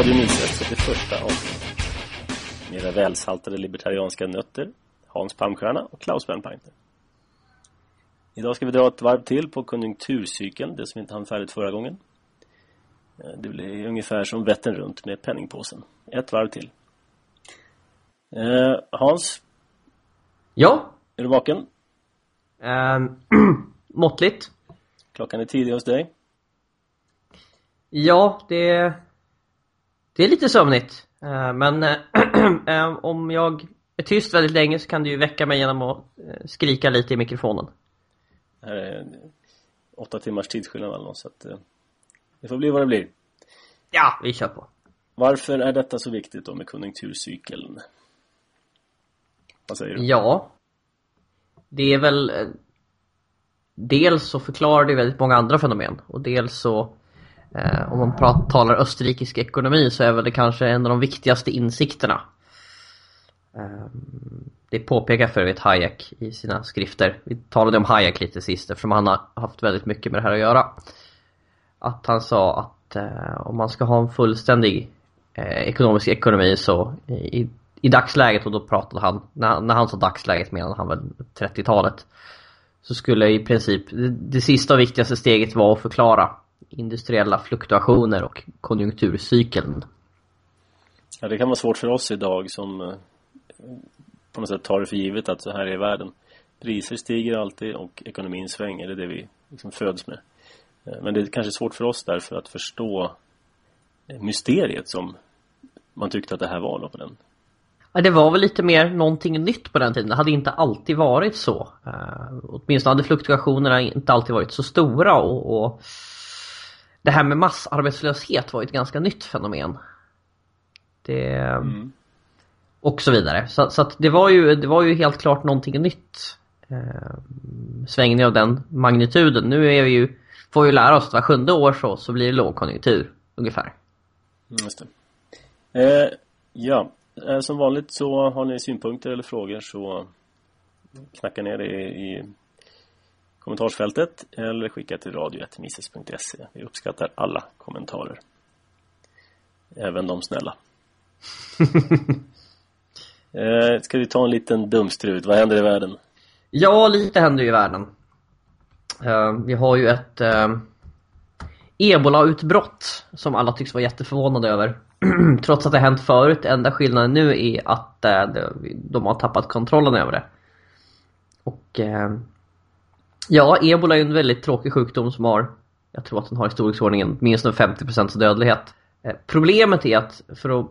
Radio Mises 41 avsnitt. Era välsaltade libertarianska nötter, Hans Palmstierna och Klaus Bernpainter. Idag ska vi dra ett varv till på konjunkturcykeln, det som vi inte hann färdigt förra gången. Eh, det blir ungefär som Vättern runt med penningpåsen. Ett varv till. Eh, Hans? Ja? Är du vaken? Um, måttligt. Klockan är tidig hos dig? Ja, det, det är lite sömnigt. Uh, men uh, om jag är tyst väldigt länge så kan du ju väcka mig genom att skrika lite i mikrofonen. Det här är åtta timmars tidsskillnad eller något, så att det får bli vad det blir. Ja, vi kör på. Varför är detta så viktigt då med konjunkturcykeln? Vad säger du? Ja, det är väl dels så förklarar det väldigt många andra fenomen och dels så eh, Eh, om man pratar, talar österrikisk ekonomi så är väl det kanske en av de viktigaste insikterna. Ehm, det påpekar för övrigt Hayek i sina skrifter. Vi talade om Hayek lite sist eftersom han har haft väldigt mycket med det här att göra. Att han sa att eh, om man ska ha en fullständig eh, ekonomisk ekonomi så i, i dagsläget, och då pratade han, när, när han sa dagsläget menade han väl 30-talet så skulle i princip det, det sista och viktigaste steget vara att förklara industriella fluktuationer och konjunkturcykeln. Ja, det kan vara svårt för oss idag som eh, på något sätt tar det för givet att så här är världen. Priser stiger alltid och ekonomin svänger, det är det vi liksom föds med. Eh, men det är kanske svårt för oss därför att förstå eh, mysteriet som man tyckte att det här var då på den Ja, det var väl lite mer någonting nytt på den tiden. Det hade inte alltid varit så. Uh, åtminstone hade fluktuationerna inte alltid varit så stora och, och det här med massarbetslöshet var ett ganska nytt fenomen. Det... Mm. Och så vidare. Så, så det var ju, det var ju helt klart någonting nytt. Uh, svängning av den magnituden. Nu är vi ju, får vi ju lära oss att var sjunde år så, så blir det lågkonjunktur ungefär. Just det. Eh, ja, Eh, som vanligt så har ni synpunkter eller frågor så knacka ner det i kommentarsfältet eller skicka till radio.mises.se. Vi uppskattar alla kommentarer. Även de snälla. eh, ska vi ta en liten dumstrut? Vad händer i världen? Ja, lite händer ju i världen. Uh, vi har ju ett uh, Ebola-utbrott som alla tycks vara jätteförvånade över. Trots att det hänt förut, enda skillnaden nu är att eh, de har tappat kontrollen över det. Och eh, ja, ebola är en väldigt tråkig sjukdom som har, jag tror att den har i storleksordningen minst 50% dödlighet. Eh, problemet är att för att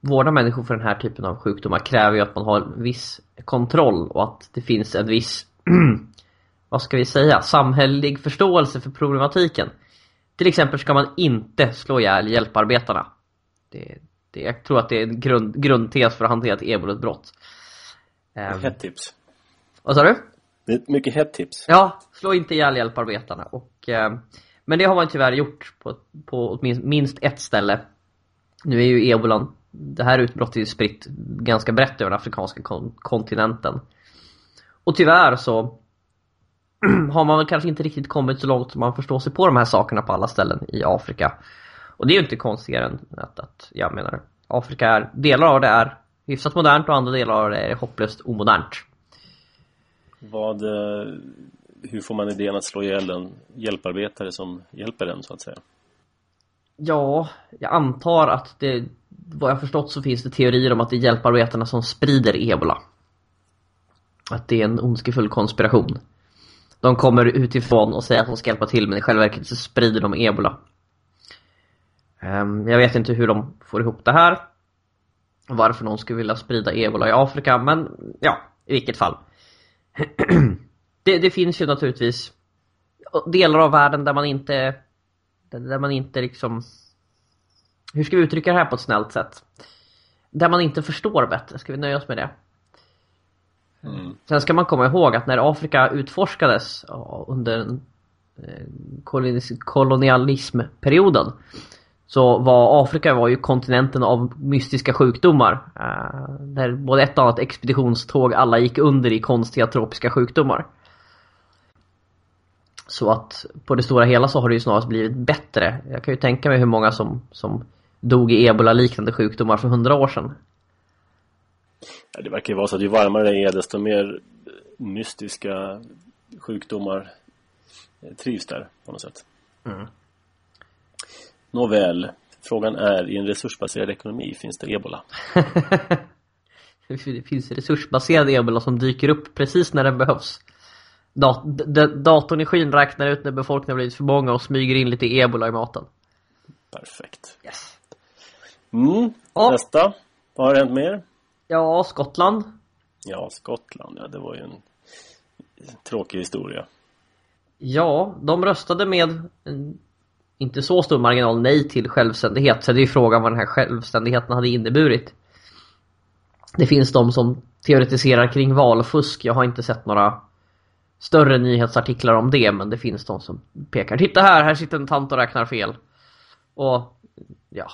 vårda människor för den här typen av sjukdomar kräver ju att man har en viss kontroll och att det finns en viss, vad ska vi säga, samhällelig förståelse för problematiken. Till exempel ska man inte slå ihjäl hjälparbetarna. Det, det, jag tror att det är en grund, grundtes för att hantera ett ebola-brott. Um, hett tips. Vad sa du? Det är ett mycket hett tips. Ja, slå inte ihjäl hjälparbetarna. Och, eh, men det har man tyvärr gjort på, på minst ett ställe. Nu är ju ebolan, det här utbrottet är spritt ganska brett över den afrikanska kon kontinenten. Och tyvärr så har man väl kanske inte riktigt kommit så långt som man förstår sig på de här sakerna på alla ställen i Afrika. Och det är ju inte konstigare än att, att jag menar, Afrika är, delar av det är hyfsat modernt och andra delar av det är hopplöst omodernt. Vad, eh, hur får man idén att slå ihjäl en hjälparbetare som hjälper en så att säga? Ja, jag antar att det, vad jag förstått så finns det teorier om att det är hjälparbetarna som sprider ebola. Att det är en ondskefull konspiration. De kommer utifrån och säger att de ska hjälpa till men i själva verket så sprider de ebola. Ehm, jag vet inte hur de får ihop det här. Varför någon skulle vilja sprida ebola i Afrika men ja, i vilket fall. det, det finns ju naturligtvis delar av världen där man inte där man inte liksom hur ska vi uttrycka det här på ett snällt sätt? Där man inte förstår bättre, ska vi nöja oss med det? Mm. Sen ska man komma ihåg att när Afrika utforskades under eh, kolonialismperioden så var Afrika var ju kontinenten av mystiska sjukdomar. Eh, där både ett och annat expeditionståg alla gick under i konstiga tropiska sjukdomar. Så att på det stora hela så har det ju snarast blivit bättre. Jag kan ju tänka mig hur många som, som dog i ebola-liknande sjukdomar för hundra år sedan. Ja, det verkar ju vara så att ju varmare det är desto mer mystiska sjukdomar trivs där på något sätt. Mm. Nåväl, frågan är i en resursbaserad ekonomi finns det ebola? det finns resursbaserad ebola som dyker upp precis när den behövs. Dat datorn i skyn räknar ut när befolkningen blivit för många och smyger in lite ebola i maten. Perfekt. Yes. Mm, ja. nästa. Vad har hänt mer? Ja, Skottland. Ja, Skottland. Ja, det var ju en tråkig historia. Ja, de röstade med inte så stor marginal nej till självständighet. Så det är ju frågan vad den här självständigheten hade inneburit. Det finns de som teoretiserar kring valfusk. Jag har inte sett några större nyhetsartiklar om det men det finns de som pekar Titta här, här sitter en tant och räknar fel. Och ja,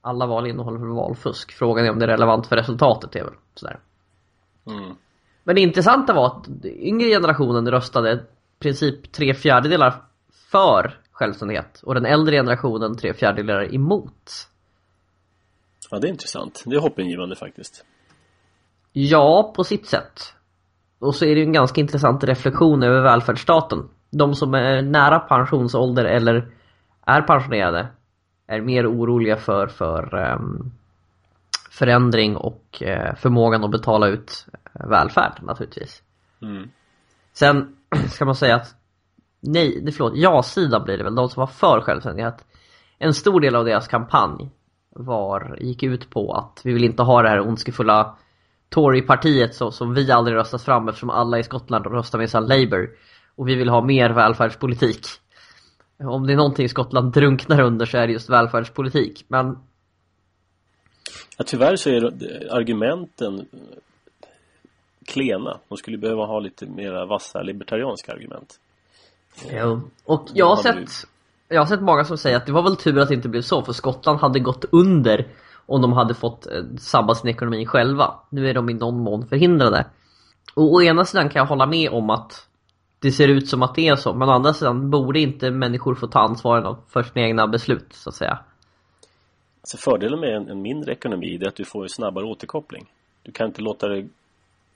alla val innehåller valfusk. Frågan är om det är relevant för resultatet är väl sådär. Mm. Men det intressanta var att yngre generationen röstade princip tre fjärdedelar för självständighet och den äldre generationen tre fjärdedelar emot. Ja, det är intressant. Det är hoppingivande faktiskt. Ja, på sitt sätt. Och så är det ju en ganska intressant reflektion över välfärdsstaten. De som är nära pensionsålder eller är pensionerade är mer oroliga för, för um, förändring och uh, förmågan att betala ut uh, välfärd naturligtvis. Mm. Sen ska man säga att nej, det förlåt, ja-sidan blir det väl, de som var för självständighet. En stor del av deras kampanj var, gick ut på att vi vill inte ha det här ondskefulla Torypartiet så, som vi aldrig röstat fram eftersom alla i Skottland röstar med sig Labour. Och vi vill ha mer välfärdspolitik. Om det är någonting Skottland drunknar under så är det just välfärdspolitik. Men... Ja, tyvärr så är argumenten klena. De skulle behöva ha lite mera vassa libertarianska argument. Jo. Och jag har sett jag har sett många som säger att det var väl tur att det inte blev så för Skottland hade gått under om de hade fått eh, sabba sin ekonomi själva. Nu är de i någon mån förhindrade. Och å ena sidan kan jag hålla med om att det ser ut som att det är så, men å andra sidan borde inte människor få ta ansvaret för sina egna beslut, så att säga. Alltså fördelen med en, en mindre ekonomi är att du får en snabbare återkoppling. Du kan inte låta det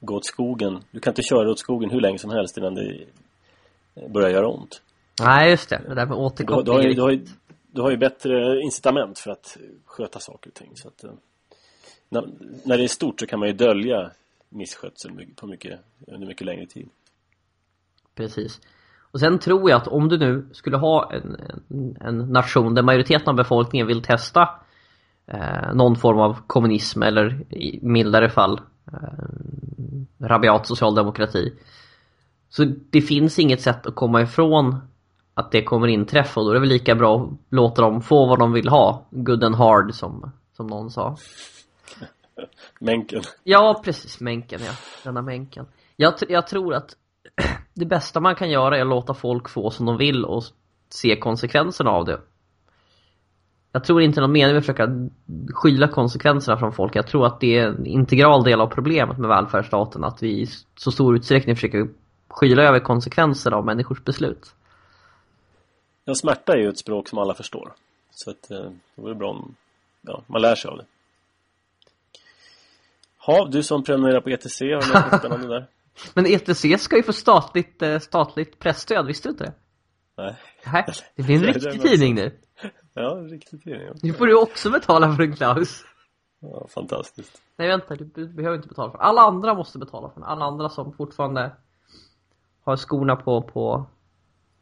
gå åt skogen. Du kan inte köra åt skogen hur länge som helst innan det börjar göra ont. Nej, just det. Det där med återkoppling. Du, du, har, ju, du, har, ju, du har ju bättre incitament för att sköta saker och ting. Så att, eh, när, när det är stort så kan man ju dölja misskötsel på mycket, under mycket längre tid. Precis. Och sen tror jag att om du nu skulle ha en, en, en nation där majoriteten av befolkningen vill testa eh, någon form av kommunism eller i mildare fall eh, rabiat socialdemokrati. Så det finns inget sätt att komma ifrån att det kommer inträffa och då är det väl lika bra att låta dem få vad de vill ha. Good and hard som, som någon sa. Mänken. Ja, precis. Mänken, ja. Denna mänken. Jag, jag tror att det bästa man kan göra är att låta folk få som de vill och se konsekvenserna av det. Jag tror inte någon mening med att försöka skyla konsekvenserna från folk. Jag tror att det är en integral del av problemet med välfärdsstaten. Att vi i så stor utsträckning försöker skyla över konsekvenser av människors beslut. Ja, smärta är ju ett språk som alla förstår. Så att, eh, det vore bra om ja, man lär sig av det. Ha, du som prenumererar på ETC, har något spännande där? Men ETC ska ju få statligt, eh, statligt pressstöd, visste du inte det? Nej. Nej, det blir en riktig tidning nu. Ja, en riktig tidning. Nu får du också betala för en Klaus. Ja, fantastiskt. Nej, vänta, du behöver inte betala för Alla andra måste betala för den. Alla andra som fortfarande har skorna på, på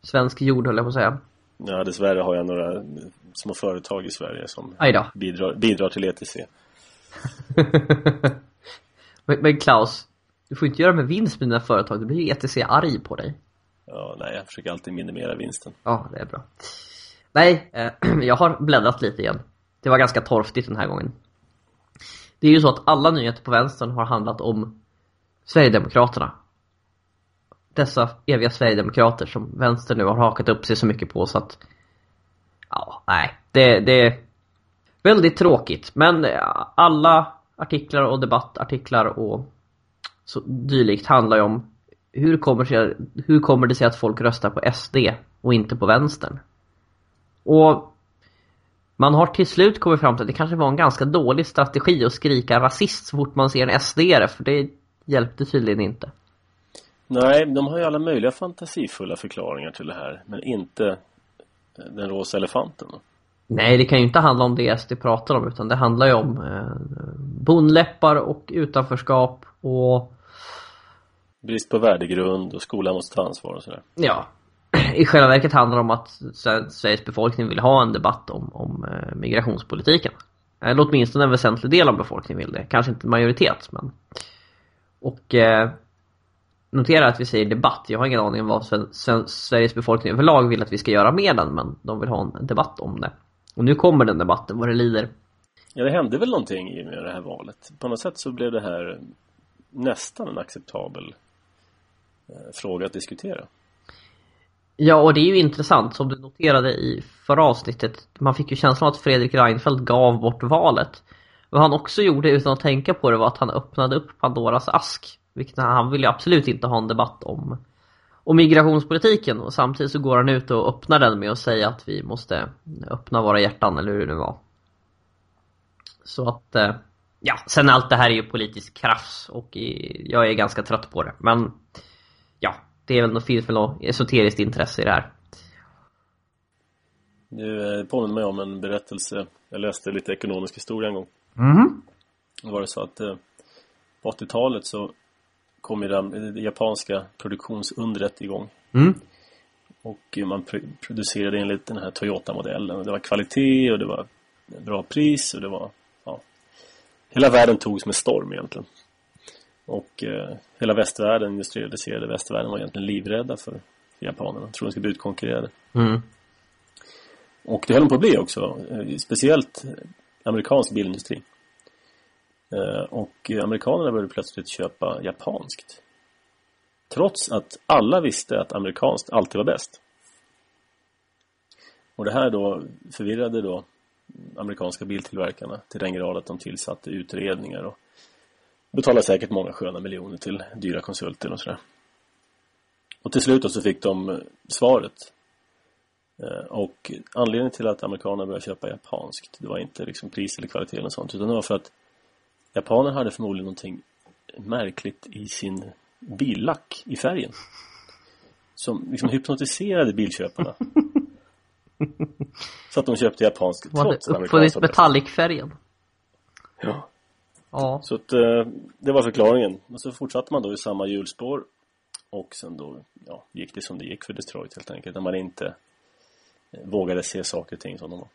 svensk jord, höll jag på att säga. Ja, dessvärre har jag några små företag i Sverige som bidrar, bidrar till ETC. men, men Klaus, du får inte göra med vinst med dina företag, då blir ETC arg på dig. Ja, nej, jag försöker alltid minimera vinsten. Ja, det är bra. Nej, eh, jag har bläddrat lite igen. Det var ganska torftigt den här gången. Det är ju så att alla nyheter på vänstern har handlat om Sverigedemokraterna dessa eviga Sverigedemokrater som vänster nu har hakat upp sig så mycket på så att ja, nej, det, det är väldigt tråkigt. Men eh, alla artiklar och debattartiklar och så dylikt handlar ju om hur kommer, sig, hur kommer det sig att folk röstar på SD och inte på vänstern? Och man har till slut kommit fram till att det kanske var en ganska dålig strategi att skrika rasist så fort man ser en SD-are, för det hjälpte tydligen inte. Nej, de har ju alla möjliga fantasifulla förklaringar till det här, men inte den rosa elefanten. Nej, det kan ju inte handla om det SD pratar om, utan det handlar ju om eh, bondläppar och utanförskap och Brist på värdegrund och skolan måste ta ansvar och sådär. Ja, i själva verket handlar det om att Sveriges befolkning vill ha en debatt om, om eh, migrationspolitiken. Eller åtminstone en väsentlig del av befolkningen vill det. Kanske inte majoritet, men... Och eh, notera att vi säger debatt. Jag har ingen aning om vad Sveriges befolkning överlag vill att vi ska göra med den, men de vill ha en debatt om det. Och nu kommer den debatten, vad det lider. Ja, det hände väl någonting i med det här valet. På något sätt så blev det här nästan en acceptabel eh, fråga att diskutera. Ja, och det är ju intressant som du noterade i förra avsnittet. Man fick ju känslan att Fredrik Reinfeldt gav bort valet. Vad han också gjorde utan att tänka på det var att han öppnade upp Pandoras ask. Vilket han ville absolut inte ha en debatt om, om migrationspolitiken. Och samtidigt så går han ut och öppnar den med att säga att vi måste öppna våra hjärtan, eller hur det nu var. Så att, eh, ja, sen allt det här är ju politisk krafs och jag är ganska trött på det. Men, ja, det är väl något, finns väl något esoteriskt intresse i det här. Du eh, påminner mig om en berättelse. Jag läste lite ekonomisk historia en gång. Mm. Då var det så att eh, på 80-talet så kom ju det japanska produktionsundret igång. Mm. Och man producerade enligt den här Toyota-modellen. Det var kvalitet och det var bra pris och det var... Ja, hela världen togs med storm egentligen. Och eh, hela västvärlden, industrialiserade västvärlden var egentligen livrädda för, för japanerna. Tror de skulle bli utkonkurrerade. Mm. Och det höll de på att bli också. Eh, speciellt amerikansk bilindustri. Eh, och amerikanerna började plötsligt köpa japanskt. Trots att alla visste att amerikanskt alltid var bäst. Och det här då förvirrade då amerikanska biltillverkarna till den grad att de tillsatte utredningar och betalade säkert många sköna miljoner till dyra konsulter och sådär. Och till slut så fick de eh, svaret. Eh, och anledningen till att amerikanerna började köpa japanskt det var inte liksom pris eller kvalitet eller sånt utan det var för att Japaner hade förmodligen någonting märkligt i sin billack i färgen. Som liksom hypnotiserade bilköparna. Så att de köpte japanskt trots Var det uppfunnit metallicfärgen? Ja. Ja. Så att, eh, det var förklaringen. Och så fortsatte man då i samma hjulspår. Och sen då ja, gick det som det gick för Detroit helt enkelt. När man inte eh, vågade se saker och ting som de var.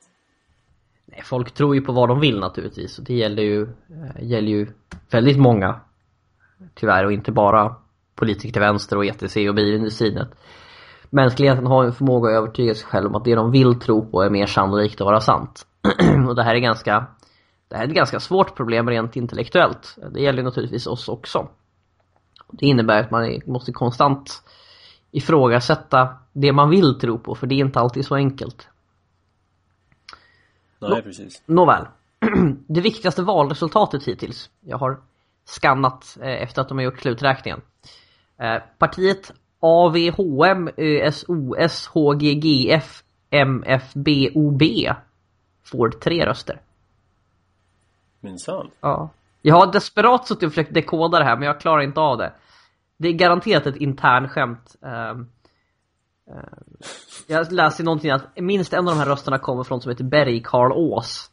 Nej, folk tror ju på vad de vill naturligtvis. Och det gäller ju, eh, gäller ju väldigt många. Tyvärr, och inte bara politiker till vänster och ETC och bilindustrin. Mänskligheten har en förmåga att övertyga sig själv om att det de vill tro på är mer sannolikt att vara sant. och det här är ganska det här är ett ganska svårt problem rent intellektuellt. Det gäller naturligtvis oss också. Det innebär att man måste konstant ifrågasätta det man vill tro på, för det är inte alltid så enkelt. Nej, precis. Nåväl. Det viktigaste valresultatet hittills. Jag har skannat eh, efter att de har gjort sluträkningen. Eh, partiet AVHM ÖSOS HGGF MFBOB får tre röster. Minsann. Ja. Jag har desperat suttit och försökt dekoda det här men jag klarar inte av det. Det är garanterat ett internskämt. Uh, jag läste någonting att minst en av de här rösterna kommer från som heter Berg Karlås.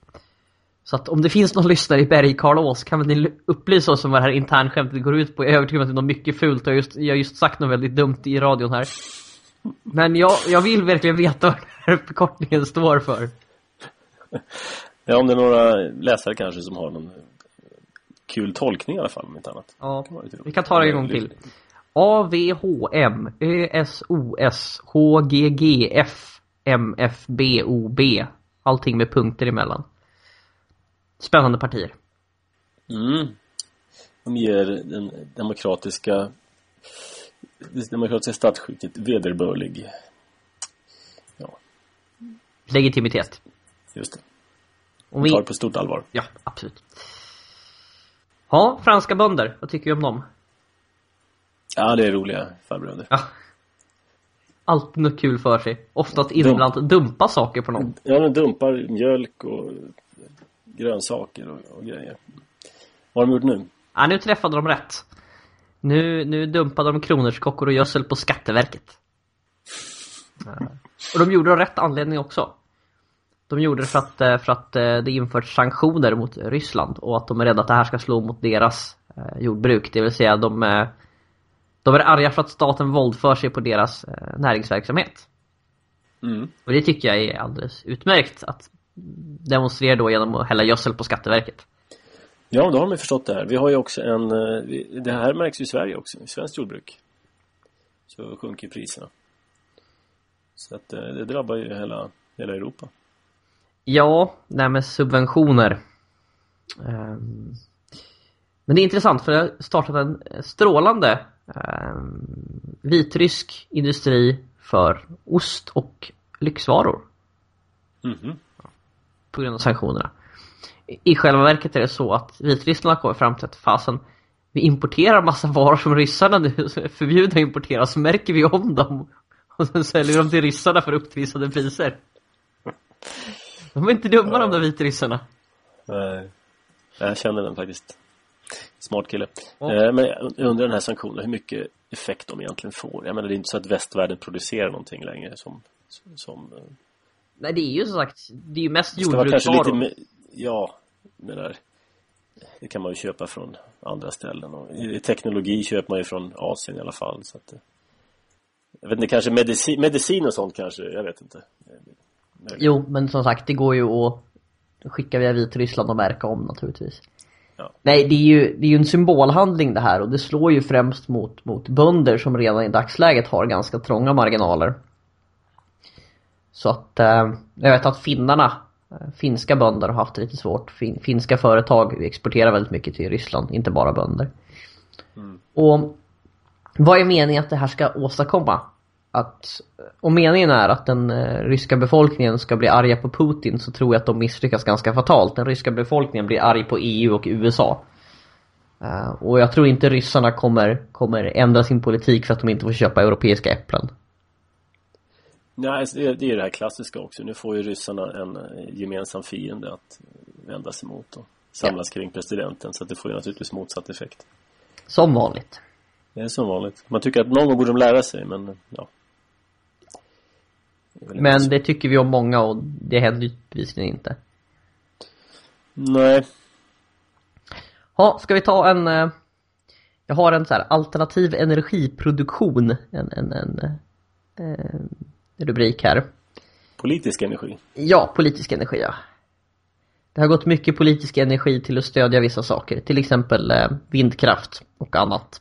Så att om det finns någon lyssnare i Berg Karlås kan väl ni upplysa oss om vad det här internskämtet går ut på. Jag är övertygad om att det är något mycket fult och jag har just, jag har just sagt något väldigt dumt i radion här. Men jag, jag vill verkligen veta vad den här förkortningen står för. Ja, om det är några läsare kanske som har någon kul tolkning i alla fall, om inte annat. Ja, vi kan ta det en gång till. AVHM ÖSOS HGGF MFBOB Allting med punkter emellan. Spännande partier. Mm. De ger den demokratiska det demokratiska statsskicket vederbörlig ja. legitimitet. Just det. Om vi tar det på stort allvar. Ja, absolut. Ja, franska bönder. Vad tycker du om dem? Ja, det är roliga farbröder. Ja. alltid något kul för sig. Oftast inblandat dumpa saker på någon. Ja, de dumpar mjölk och grönsaker och, och grejer. Vad har de gjort nu? Ja, nu träffade de rätt. Nu, nu dumpade de kronärtskockor och gödsel på Skatteverket. Och de gjorde det av rätt anledning också. De gjorde det för att, eh, för att eh, det införts sanktioner mot Ryssland och att de är rädda att det här ska slå mot deras eh, jordbruk. Det vill säga de, de är arga för att staten våldför sig på deras näringsverksamhet. Mm. Och det tycker jag är alldeles utmärkt att demonstrera då genom att hälla gödsel på Skatteverket. Ja, då har de förstått det här. Vi har ju också en... Det här märks ju i Sverige också, i svenskt jordbruk. Så sjunker priserna. Så att det drabbar ju hela, hela Europa. Ja, det här med subventioner. Ehm, men det är intressant för det har startat en strålande ehm, vitrysk industri för ost och lyxvaror. Mm -hmm. På grund av sanktionerna. I själva verket är det så att Vitryssland har kommit fram till att fasen vi importerar massa varor som ryssarna nu är förbjudna att importera så märker vi om dem och sen säljer de till ryssarna för upptrissade priser. De är inte dumma ja. de där vitryssarna. Nej. Jag känner den faktiskt. Smart kille. Oh. Men jag undrar den här sanktionen, hur mycket effekt de egentligen får. Jag menar det är inte så att västvärlden producerar någonting längre som... som eh, Nej det är ju som sagt, det är ju mest jordbruksvaror. Ja, menar, det kan man ju köpa från andra ställen. Och I teknologi köper man ju från Asien i alla fall. Så att, eh, jag vet inte, kanske medicin, medicin och sånt kanske, jag vet inte. Jo, men som sagt, det går ju att skicka via Vitryssland och märka om naturligtvis. Ja. Nej, det är, ju, det är ju en symbolhandling det här och det slår ju främst mot, mot bönder som redan i dagsläget har ganska trånga marginaler. Så att, eh, jag vet att finnarna, eh, finska bönder har haft det lite svårt. Fin, finska företag exporterar väldigt mycket till Ryssland, inte bara bönder. Mm. Och vad är meningen att det här ska åstadkomma? Att om meningen är att den eh, ryska befolkningen ska bli arga på Putin så tror jag att de misslyckas ganska fatalt. Den ryska befolkningen blir arg på EU och USA. Uh, och jag tror inte ryssarna kommer, kommer ändra sin politik för att de inte får köpa europeiska äpplen. Nej, alltså, det är det här klassiska också. Nu får ju ryssarna en eh, gemensam fiende att vända sig mot och samlas ja. kring presidenten. Så det får ju naturligtvis motsatt effekt. Som vanligt. Det är som vanligt. Man tycker att någon gång borde de lära sig, men ja. Men det tycker vi om många och det händer ju bevisligen inte. Nej. Ja, ska vi ta en... Eh, jag har en så här alternativ energiproduktion. En, en, en, en eh, rubrik här. Politisk energi? Ja, politisk energi, ja. Det har gått mycket politisk energi till att stödja vissa saker. Till exempel eh, vindkraft och annat.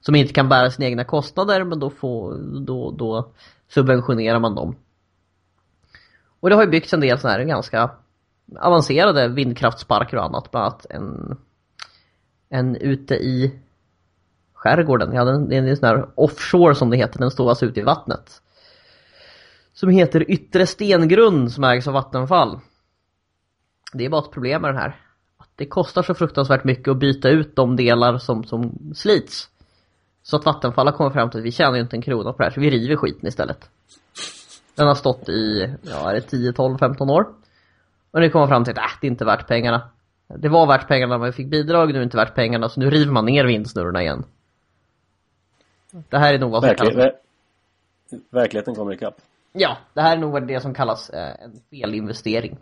Som inte kan bära sina egna kostnader men då, får, då, då subventionerar man dem. Och det har ju byggts en del sådana här ganska avancerade vindkraftsparker och annat. Bland annat en, en ute i skärgården. Ja, det är en sån här offshore som det heter. Den står alltså ute i vattnet. Som heter Yttre Stengrund som ägs av Vattenfall. Det är bara ett problem med den här. Att det kostar så fruktansvärt mycket att byta ut de delar som, som slits. Så att Vattenfall har kommit fram till att vi tjänar ju inte en krona på det här så vi river skiten istället. Den har stått i, ja är det 10, 12, 15 år. Och nu kommer fram till att äh, det är inte värt pengarna. Det var värt pengarna när man fick bidrag, nu är det inte värt pengarna så nu river man ner vindsnurrorna igen. Det här är nog vad som Verklig, kallas... Ver verkligheten kommer ikapp. Ja, det här är nog det som kallas eh, en felinvestering.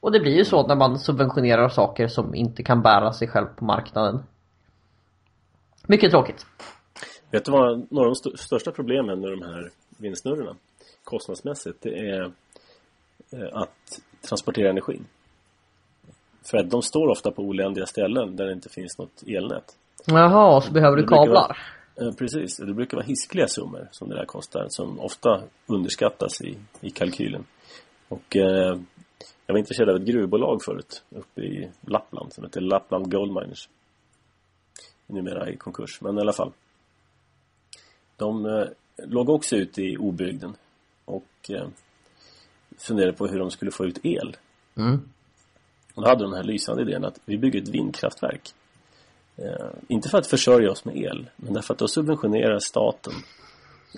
Och det blir ju så när man subventionerar saker som inte kan bära sig själv på marknaden. Mycket tråkigt. Vet du vad några av de st största problemen med de här vindsnurrorna kostnadsmässigt det är eh, att transportera energin. För att de står ofta på oländiga ställen där det inte finns något elnät. Jaha, så behöver du kablar? Vara, precis, det brukar vara hiskliga summor som det där kostar som ofta underskattas i, i kalkylen. Och eh, jag var intresserad av ett gruvbolag förut uppe i Lappland som heter Lappland Gold Miners numera i konkurs, men i alla fall. De eh, låg också ute i obygden och eh, funderade på hur de skulle få ut el. Mm. Och då hade de den här lysande idén att vi bygger ett vindkraftverk. Eh, inte för att försörja oss med el, men därför att då subventionerar staten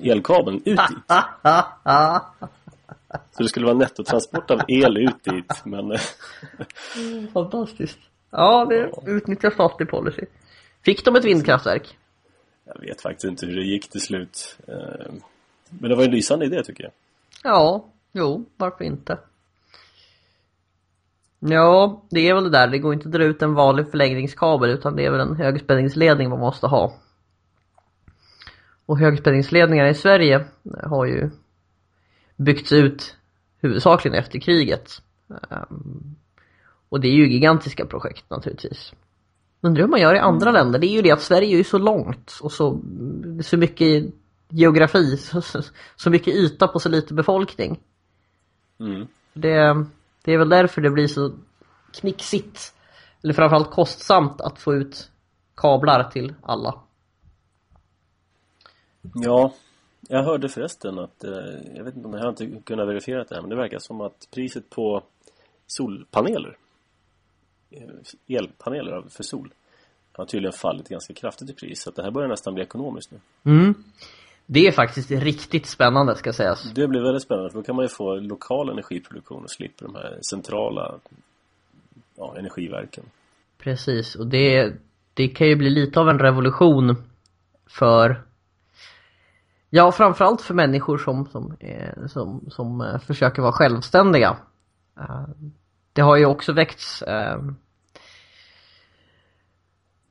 elkabeln ut dit. Så det skulle vara nettotransport av el ut dit, men... eh, Fantastiskt. Ja, det utnyttjar statlig policy. Fick de ett vindkraftverk? jag vet faktiskt inte hur det gick till slut. Eh, Men det var en lysande idé tycker jag. Ja, jo, varför inte? Ja, det är väl det där. Det går inte att dra ut en vanlig förlängningskabel utan det är väl en högspänningsledning man måste ha. Och högspänningsledningar i Sverige har ju byggts ut huvudsakligen efter kriget. Ehm, Och det är ju gigantiska projekt naturligtvis. Undrar hur man gör i andra länder. Det är ju det att Sverige är ju så långt och så, så mycket geografi, så, så, mycket yta på så lite befolkning. Mm. Det, det är väl därför det blir så knixigt, eller framförallt kostsamt att få ut kablar till alla. Ja, jag hörde förresten att, eh, jag vet inte om jag har inte kunnat verifiera det här, men det verkar som att priset på solpaneler, elpaneler av- för sol, har tydligen fallit ganska kraftigt i pris. Så det här börjar nästan bli ekonomiskt nu. Mm. Det är faktiskt riktigt spännande ska sägas. Det blir väldigt spännande för då kan man ju få lokal energiproduktion och slipper de här centrala ja, energiverken. Precis, och det, det kan ju bli lite av en revolution för Ja, framförallt för människor som, som, eh, som, som eh, försöker vara självständiga. Det har ju också väckts ehm,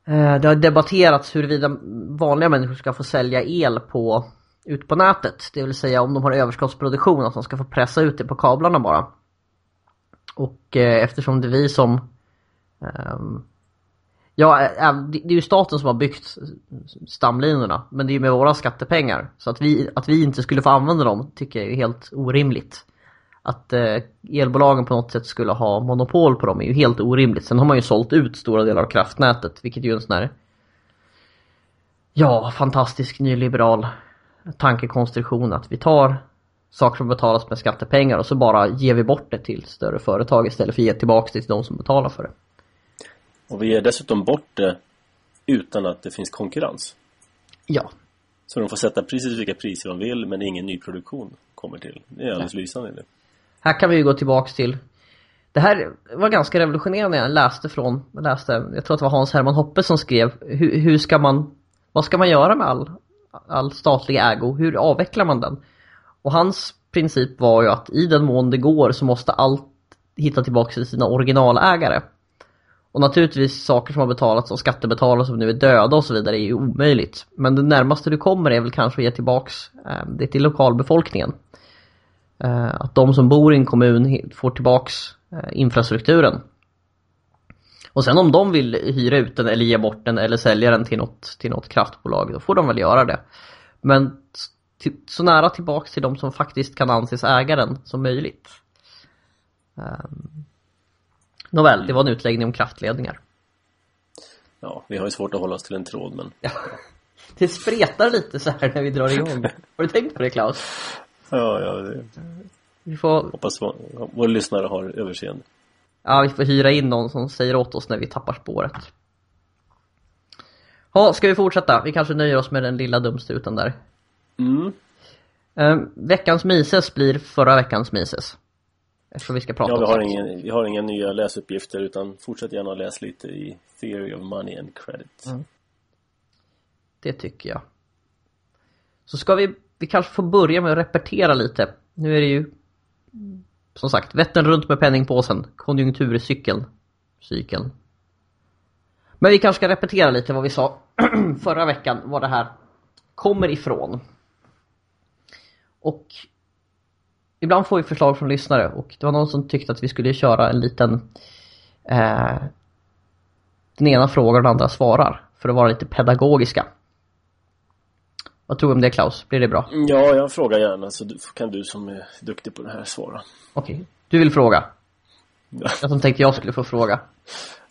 eh, Det har debatterats huruvida vanliga människor ska få sälja el på ut på nätet. Det vill säga om de har överskottsproduktion att de ska få pressa ut det på kablarna bara. Och eh, eftersom det är vi som ehm, Eh, Ja, det det är ju staten som har byggt stamlinorna men det är ju med våra skattepengar. Så att vi, att vi inte skulle få använda dem tycker jag är helt orimligt. Att eh, elbolagen på något sätt skulle ha monopol på dem är ju helt orimligt. Sen har man ju sålt ut stora delar av kraftnätet vilket är ju en sån här Ja, fantastisk nyliberal tankekonstruktion att vi tar saker som betalas med skattepengar och så bara ger vi bort det till större företag istället för att ge tillbaka det till de som betalar för det. Och vi ger dessutom bort det utan att det finns konkurrens. Ja, Så de får sätta precis vilka priser de vill men ingen nyproduktion kommer till. Det är alldeles lysande. Här kan vi ju gå tillbaks till Det här var ganska revolutionerande när jag läste från, jag läste, jag tror att det var Hans Herman Hoppe som skrev hur, hur ska man, vad ska man göra med all, all statlig ägo? Hur avvecklar man den? Och hans princip var ju att i den mån det går så måste allt hitta tillbaka till sina originalägare. Och naturligtvis saker som har betalats av skattebetalare som nu är döda och så vidare är ju omöjligt. Men det närmaste du kommer är väl kanske att ge tillbaks eh, det till lokalbefolkningen. Eh, Att de som bor i en kommun får tillbaks eh, infrastrukturen. Och sen om de vill hyra ut den eller ge bort den eller sälja den till något, till något kraftbolag, då får de väl göra det. Men så nära tillbaks till de som faktiskt kan anses äga den som möjligt. Um, nåväl, det var en utläggning om kraftledningar. Ja, vi har ju svårt att hålla oss till en tråd men Det spretar lite så här när vi drar igång. Har du tänkt på det Klaus? Ja, ja det, Vi får hoppas vår, våra lyssnare har överseende. Ja, vi får hyra in någon som säger åt oss när vi tappar spåret. Ja, ska vi fortsätta? Vi kanske nöjer oss med den lilla dumstruten där. Mm. Eh, veckans Mises blir förra veckans Mises. Eftersom vi ska prata Ja, vi om har, ingen, vi har inga nya läsuppgifter utan fortsätt gärna att läsa lite i Theory of Money and Credit. Mm. Det tycker jag. Så ska vi, vi kanske får börja med att repetera lite. Nu är det ju som sagt, Vättern runt med penningpåsen, konjunkturcykeln, cykeln. Men vi kanske ska repetera lite vad vi sa förra veckan, var det här kommer ifrån. Och ibland får vi förslag från lyssnare och det var någon som tyckte att vi skulle köra en liten eh, den ena frågar och den andra svarar för att vara lite pedagogiska. Vad tror du om det Klaus? Blir det bra? Ja, jag frågar gärna så kan du som är duktig på det här svara. Okej, du vill fråga? Ja, Jag som tänkte jag skulle få fråga.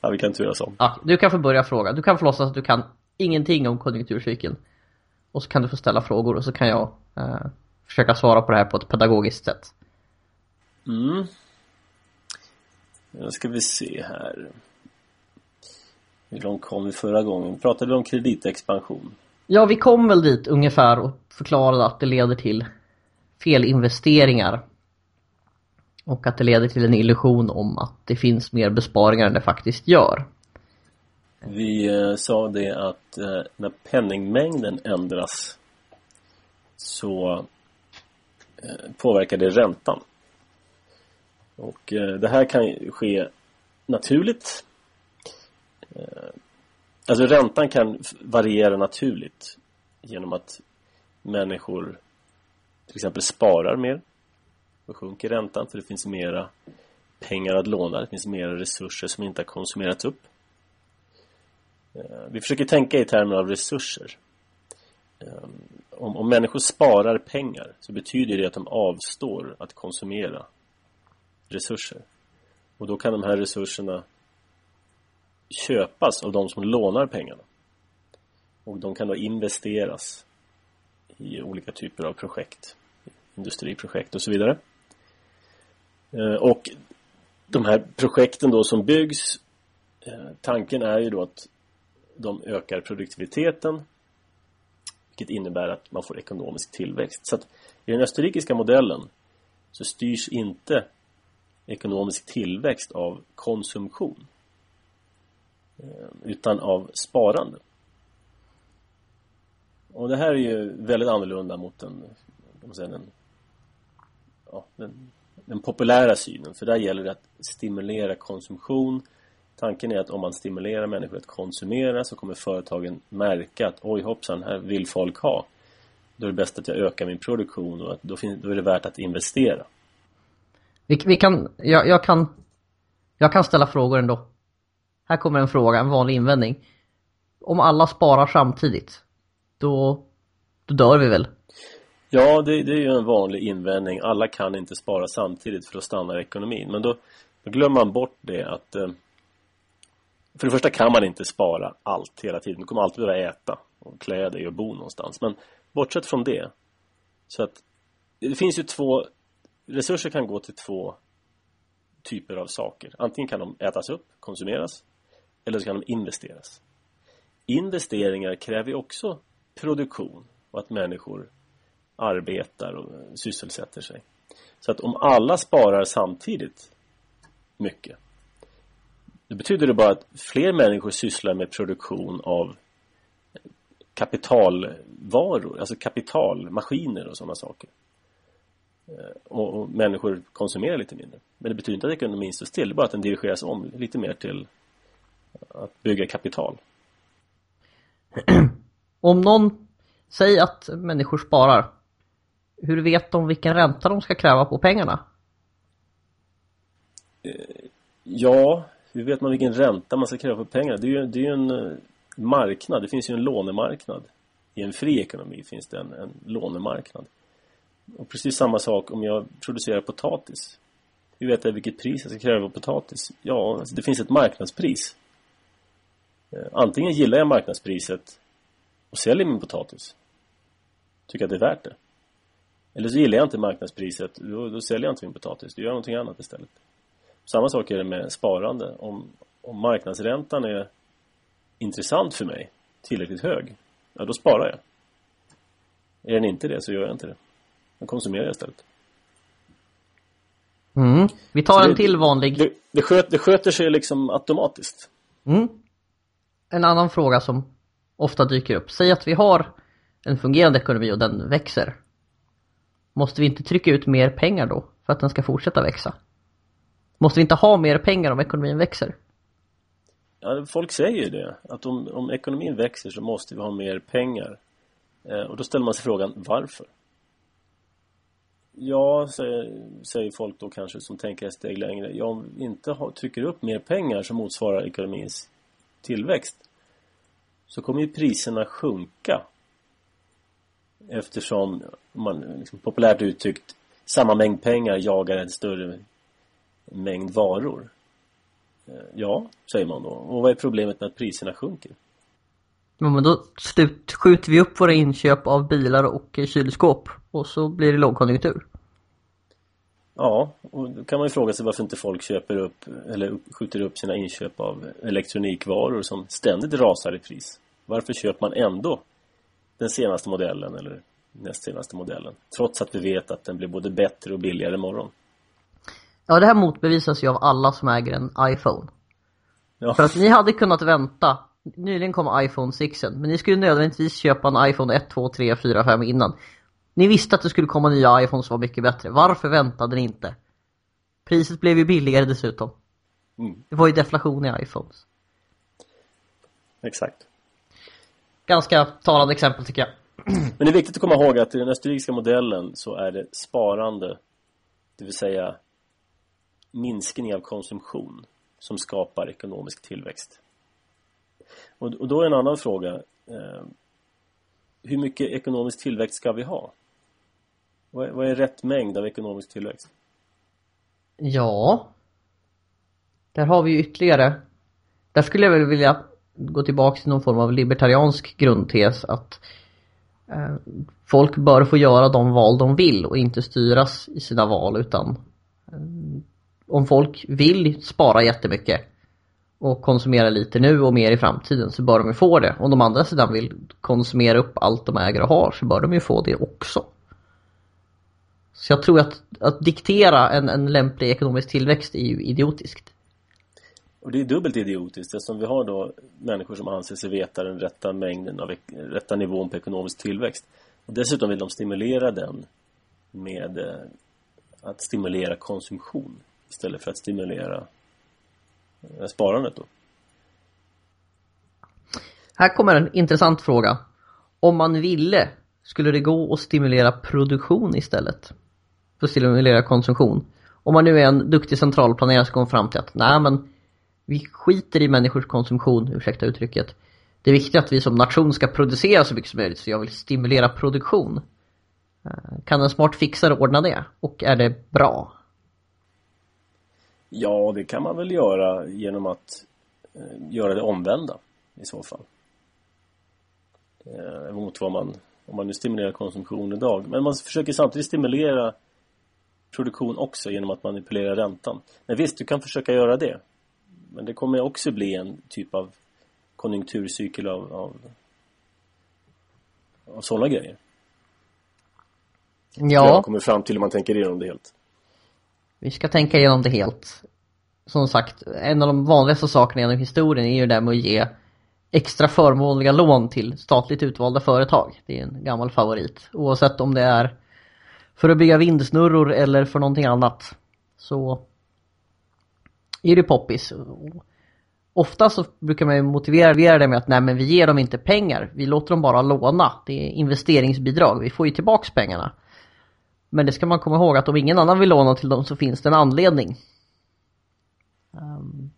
ja vi kan turas om. Ja, du kan få börja fråga. Du kan få låtsas att du kan ingenting om konjunkturcykeln. Och så kan du få ställa frågor och så kan jag eh, försöka svara på det här på ett pedagogiskt sätt. Mm. Nu ska vi se här. Hur långt kom vi förra gången? Pratade vi om kreditexpansion? Ja, vi kom väl dit ungefär och förklarade att det leder till felinvesteringar. Och att det leder till en illusion om att det finns mer besparingar än det faktiskt gör. Vi eh, sa det att eh, när penningmängden ändras så eh, påverkar det räntan. Och eh, det här kan ske naturligt. Eh, Alltså räntan kan variera naturligt genom att människor till exempel sparar mer. Då sjunker räntan för det finns mera pengar att låna. Det finns mera resurser som inte har konsumerats upp. Eh, vi försöker tänka i termer av resurser. Eh, om, om människor sparar pengar så betyder det att de avstår att konsumera resurser. Och då kan de här resurserna köpas av de som lånar pengarna. Och de kan då investeras i olika typer av projekt. Industriprojekt och så vidare. Eh, och de här projekten då som byggs eh, Tanken är ju då att de ökar produktiviteten vilket innebär att man får ekonomisk tillväxt. Så att i den österrikiska modellen så styrs inte ekonomisk tillväxt av konsumtion Eh, utan av sparande. Och det här är ju väldigt annorlunda mot den, säga, den, ja, den, den populära synen för där gäller det att stimulera konsumtion Tanken är att om man stimulerar människor att konsumera så kommer företagen märka att oj hoppsan, här vill folk ha. Då är det bäst att jag ökar min produktion och att då, finns, då är det värt att investera. Vi, vi kan, jag, jag, kan, jag kan ställa frågor ändå. Här kommer en fråga, en vanlig invändning. Om alla sparar samtidigt, då, då dör vi väl? Ja, det, det är ju en vanlig invändning. Alla kan inte spara samtidigt för då stannar ekonomin. Men då, då glömmer man bort det att eh, för det första kan man inte spara allt hela tiden. Du kommer alltid behöva äta och klä dig och bo någonstans. Men bortsett från det så att det finns ju två resurser kan gå till två typer av saker. Antingen kan de ätas upp, konsumeras eller så kan de investeras. Investeringar kräver ju också produktion och att människor arbetar och sysselsätter sig. Så att om alla sparar samtidigt mycket Då betyder det bara att fler människor sysslar med produktion av kapitalvaror, alltså kapital, maskiner och sådana saker. Eh, och, och, människor konsumerar lite mindre. Men det betyder inte att ekonomin står still, det är bara att den dirigeras om lite mer till att bygga kapital. Om någon säger att människor sparar, hur vet de vilken ränta de ska kräva på pengarna? Eh, ja, hur vet man vilken ränta man ska kräva på pengar? Det är ju, det är ju en eh, marknad, det finns ju en lånemarknad. I en fri ekonomi finns det en, en lånemarknad. Och precis samma sak om jag producerar potatis. Hur vet jag vilket pris jag ska kräva på potatis? Ja, alltså det finns ett marknadspris. Eh, antingen gillar jag marknadspriset och säljer min potatis. Tycker att det är värt det. Eller så gillar jag inte marknadspriset, då, då säljer jag inte min potatis. Då gör jag någonting annat istället. Samma sak är det med sparande. Om, om marknadsräntan är intressant för mig, tillräckligt hög, ja då sparar jag. Är den inte det så gör jag inte det. Då konsumerar jag istället. Mm. Vi tar det, en till vanlig. Det, det, sköt, det sköter sig liksom automatiskt. Mm. En annan fråga som ofta dyker upp. Säg att vi har en fungerande ekonomi och den växer. Måste vi inte trycka ut mer pengar då för att den ska fortsätta växa? Måste vi inte ha mer pengar om ekonomin växer? Ja, folk säger ju det. Att om, om ekonomin växer så måste vi ha mer pengar. Eh, och då ställer man sig frågan, varför? Ja, säger, säger folk då kanske som tänker ett steg längre. Ja, om vi inte ha, trycker upp mer pengar som motsvarar ekonomins tillväxt så kommer ju priserna sjunka. Eftersom man liksom, populärt uttryckt samma mängd pengar jagar en större mängd varor. Eh, ja, säger man då. Och vad är problemet med att priserna sjunker? Ja, men då slut, skjuter vi upp våra inköp av bilar och eh, kylskåp och så blir det lågkonjunktur. Ja, och då kan man ju fråga sig varför inte folk köper upp eller skjuter upp sina inköp av elektronikvaror som ständigt rasar i pris. Varför köper man ändå den senaste modellen eller näst senaste modellen. Trots att vi vet att den blir både bättre och billigare imorgon. Ja, det här motbevisas ju av alla som äger en iPhone. Ja. För att ni hade kunnat vänta. Nyligen kom iPhone 6 men ni skulle nödvändigtvis köpa en iPhone 1, 2, 3, 4, 5 innan. Ni visste att det skulle komma nya iPhones som var mycket bättre. Varför väntade ni inte? Priset blev ju billigare dessutom. Mm, Det var ju deflation i iPhones. exakt. Ganska talande exempel tycker jag. Men det är viktigt att komma ihåg att i den österrikiska modellen så är det sparande, det vill säga minskning av konsumtion som skapar ekonomisk tillväxt. Och, och då är en annan fråga eh, hur mycket ekonomisk tillväxt ska vi ha? Vad är, vad är rätt mängd av ekonomisk tillväxt? Ja. Där har vi ju ytterligare. Där skulle jag väl vilja gå tillbaka till någon form av libertariansk grundtes att eh, folk bör få göra de val de vill och inte styras i sina val utan eh, om folk vill spara jättemycket och konsumera lite nu och mer i framtiden så bör de ju få det. Om de andra sidan vill konsumera upp allt de äger och har så bör de ju få det också. Så jag tror att, att diktera en, en lämplig ekonomisk tillväxt är ju idiotiskt. Och det är dubbelt idiotiskt eftersom vi har då människor som anser sig veta den rätta mängden av rätta nivån på ekonomisk tillväxt. Och dessutom vill de stimulera den med eh, att stimulera konsumtion istället för att stimulera eh, sparandet då. Här kommer en intressant fråga. Om man ville, skulle det gå att stimulera produktion istället? För att stimulera konsumtion. Om man nu är en duktig centralplanerare så kommer man fram till att nej men vi skiter i människors konsumtion, ursäkta uttrycket. Det är viktigt att vi som nation ska producera så mycket som möjligt så jag vill stimulera produktion. Eh, kan en smart fixare ordna det? Och är det bra? Ja, det kan man väl göra genom att eh, göra det omvända i så fall. Eh, mot vad man, om man nu stimulerar konsumtion idag. Men man försöker samtidigt stimulera produktion också genom att manipulera räntan. Men visst, du kan försöka göra det. Men det kommer också bli en typ av konjunkturcykel av, av, av sådana grejer. Ja. Jag kommer fram till om man tänker igenom det helt. Vi ska tänka igenom det helt. Som sagt, en av de vanligaste sakerna genom historien är ju det där med att ge extra förmånliga lån till statligt utvalda företag. Det är en gammal favorit. Oavsett om det är för att bygga vindsnurror eller för någonting annat. Så är det poppis. Ofta så brukar man ju motivera det med att nej men vi ger dem inte pengar, vi låter dem bara låna. Det är investeringsbidrag, vi får ju tillbaks pengarna. Men det ska man komma ihåg att om ingen annan vill låna till dem så finns det en anledning. Um,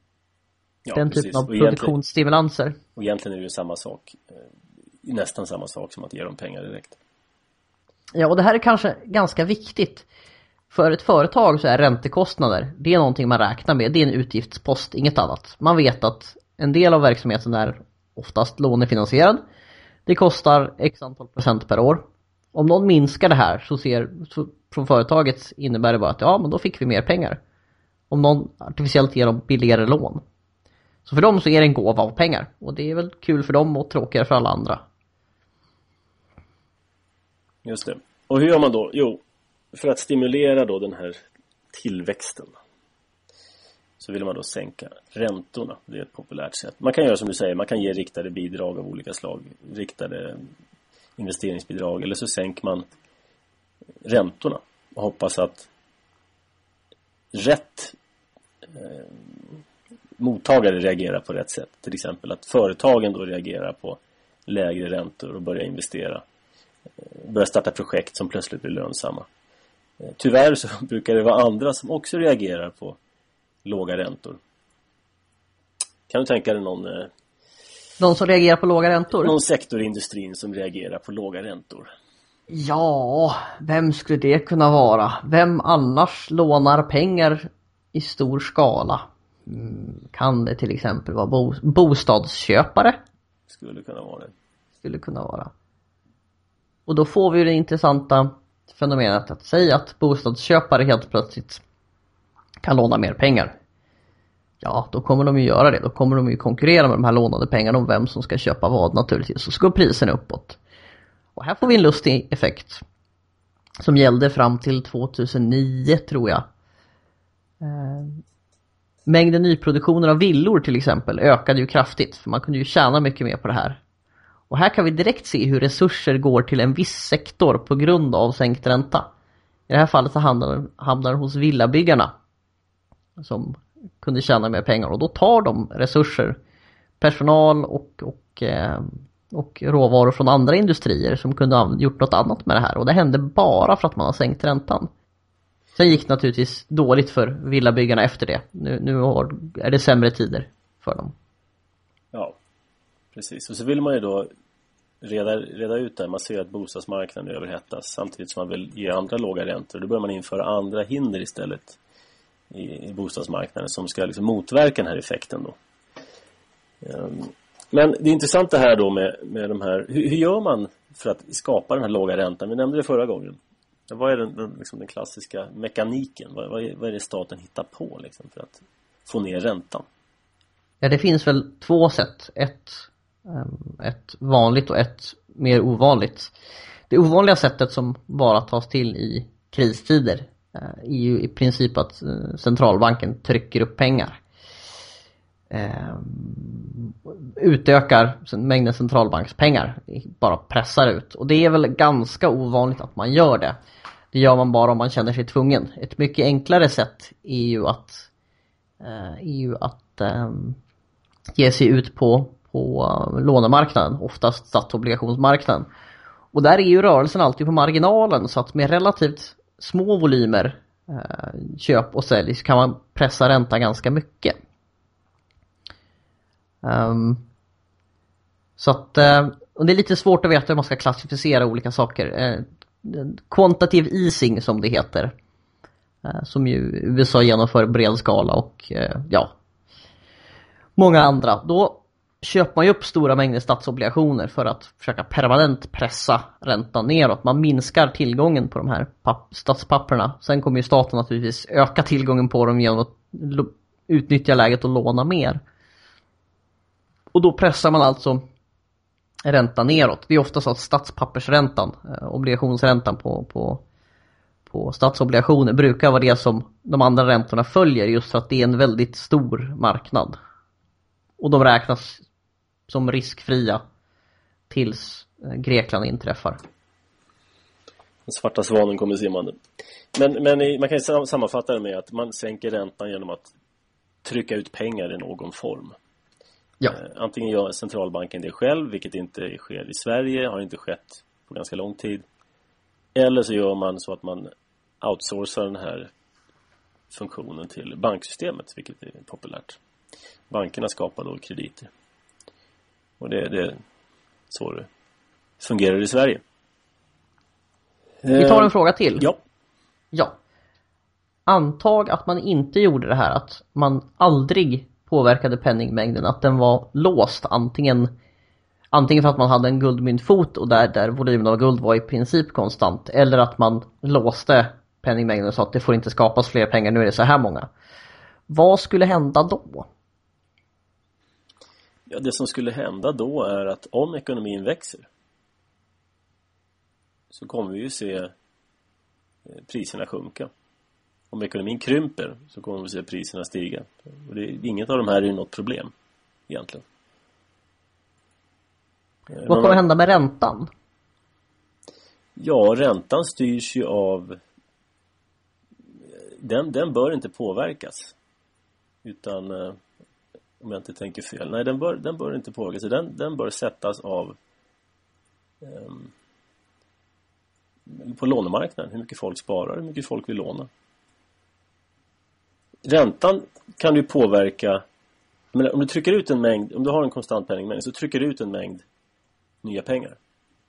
Ja, den precis. typen av produktionsstimulanser. Och egentligen är det ju samma sak. eh, Nästan samma sak som att ge dem pengar direkt. Ja, och det här är kanske ganska viktigt. För ett företag så är räntekostnader, det är någonting man räknar med, det är en utgiftspost, inget annat. Man vet att en del av verksamheten är oftast lånefinansierad. Det kostar x antal procent per år. Om någon minskar det här så ser, så från företaget innebär det bara att ja, men då fick vi mer pengar. Om någon artificiellt ger dem billigare lån. Så för dem så är det en gåva av pengar. Och det är väl kul för dem och tråkigare för alla andra. Just det. Och hur gör man då? Jo, för att stimulera då den här tillväxten så vill man då sänka räntorna. Det är ett populärt sätt. Man kan göra som du säger, man kan ge riktade bidrag av olika slag. Riktade investeringsbidrag. Eller så sänker man räntorna och hoppas att rätt eh, mottagare reagerar på rätt sätt. Till exempel att företagen då reagerar på lägre räntor och börjar investera börja starta projekt som plötsligt blir lönsamma. Eh, Tyvärr så brukar det vara andra som också reagerar på låga räntor. Kan du tänka dig någon, eh, De som reagerar på låga räntor? någon sektor i industrin som reagerar på låga räntor? Ja, vem skulle det kunna vara? Vem annars lånar pengar i stor skala? Mm, kan det till exempel vara bo bostadsköpare? Skulle kunna vara det. Skulle kunna vara. Och då får vi det intressanta fenomenet att säga att bostadsköpare helt plötsligt kan låna mer pengar. Ja, då kommer de ju göra det. Då kommer de ju konkurrera med de här lånade pengarna om vem som ska köpa vad naturligtvis. Och så går priserna uppåt. Och här får vi en lustig effekt. Som gällde fram till 2009 tror jag. Eh, mängden nyproduktioner av villor till exempel ökade ju kraftigt. För man kunde ju tjäna mycket mer på det här. Och här kan vi direkt se hur resurser går till en viss sektor på grund av sänkt ränta. I det här fallet så hamnar den hos villabyggarna. Som kunde tjäna mer pengar och då tar de resurser, personal och, och, eh, och råvaror från andra industrier som kunde ha gjort något annat med det här. Och det hände bara för att man har sänkt räntan. Sen gick det naturligtvis dåligt för villabyggarna efter det. Nu, nu är det sämre tider för dem. Ja, precis. Och så vill man ju då reda, reda ut det. Man ser att bostadsmarknaden överhettas samtidigt som man vill ge andra låga räntor. Då börjar man införa andra hinder istället i, i bostadsmarknaden som ska liksom motverka den här effekten då. Ehm, men det intressanta här då med, med de här, hur, hur, gör man för att skapa den här låga räntan? Vi nämnde det förra gången. Vad är den, den, liksom den klassiska mekaniken? Vad, vad, är, vad är det staten hittar på liksom för att få ner räntan? Ja, det finns väl två sätt. Ett, Ehm, ett vanligt och ett mer ovanligt. Det ovanliga sättet som bara tas till i kristider eh, är ju i princip att eh, centralbanken trycker upp pengar. Ehm, utökar mängden centralbankspengar, bara pressar ut. Och det är väl ganska ovanligt att man gör det. Det gör man bara om man känner sig tvungen. Ett mycket enklare sätt är ju att, eh, är ju att ehm, ge sig ut på, på lånemarknaden, oftast statsobligationsmarknaden. Och där är ju rörelsen alltid på marginalen så att med relativt små volymer eh, köp och sälj så kan man pressa räntan ganska mycket. Um, så att, eh, och det är lite svårt att veta hur man ska klassificera olika saker. Eh, quantitative easing som det heter. Eh, som ju USA genomför bred skala och ja, många andra. Då köper man ju upp stora mängder statsobligationer för att försöka permanent pressa räntan neråt. Man minskar tillgången på de här statspapperna. Sen kommer ju staten naturligtvis öka tillgången på dem genom att utnyttja läget och låna mer. Och då pressar man alltså räntan neråt. Det är ofta så att statspappersräntan, eh, obligationsräntan på, på, på statsobligationer brukar vara det som de andra räntorna följer just för att det är en väldigt stor marknad. Och de räknas som riskfria tills eh, Grekland inträffar. Den svarta svanen kommer simmande. Men, men man kan ju sammanfatta det med att man sänker räntan genom att trycka ut pengar i någon form. Ja. Eh, antingen gör centralbanken det själv, vilket inte sker i Sverige, har inte skett på ganska lång tid. Eller så gör man så att man outsourcar den här funktionen till banksystemet, vilket är populärt. Bankerna skapar då krediter. Och det, det är så det fungerar i Sverige. Vi tar en eh, fråga till. Ja. Ja. Antag att man inte gjorde det här, att man aldrig påverkade penningmängden, att den var låst antingen Antingen för att man hade en guldmyntfot och där, där volymen av guld var i princip konstant eller att man låste penningmängden så att det får inte skapas fler pengar, nu är det så här många. Vad skulle hända då? Ja, det som skulle hända då är att om ekonomin växer så kommer vi ju se eh, priserna sjunka. Om ekonomin krymper så kommer vi se priserna stiga. Och det, inget av de här är ju något problem egentligen. Eh, Vad kommer hända med räntan? Ja, räntan styrs ju av den, den bör inte påverkas utan eh, om jag inte tänker fel. Nej, den bör, den bör inte påverkas. Den, den bör sättas av um, på lånemarknaden. Hur mycket folk sparar, hur mycket folk vill låna. Räntan kan du påverka men om du trycker ut en mängd, om du har en konstant penningmängd så trycker du ut en mängd nya pengar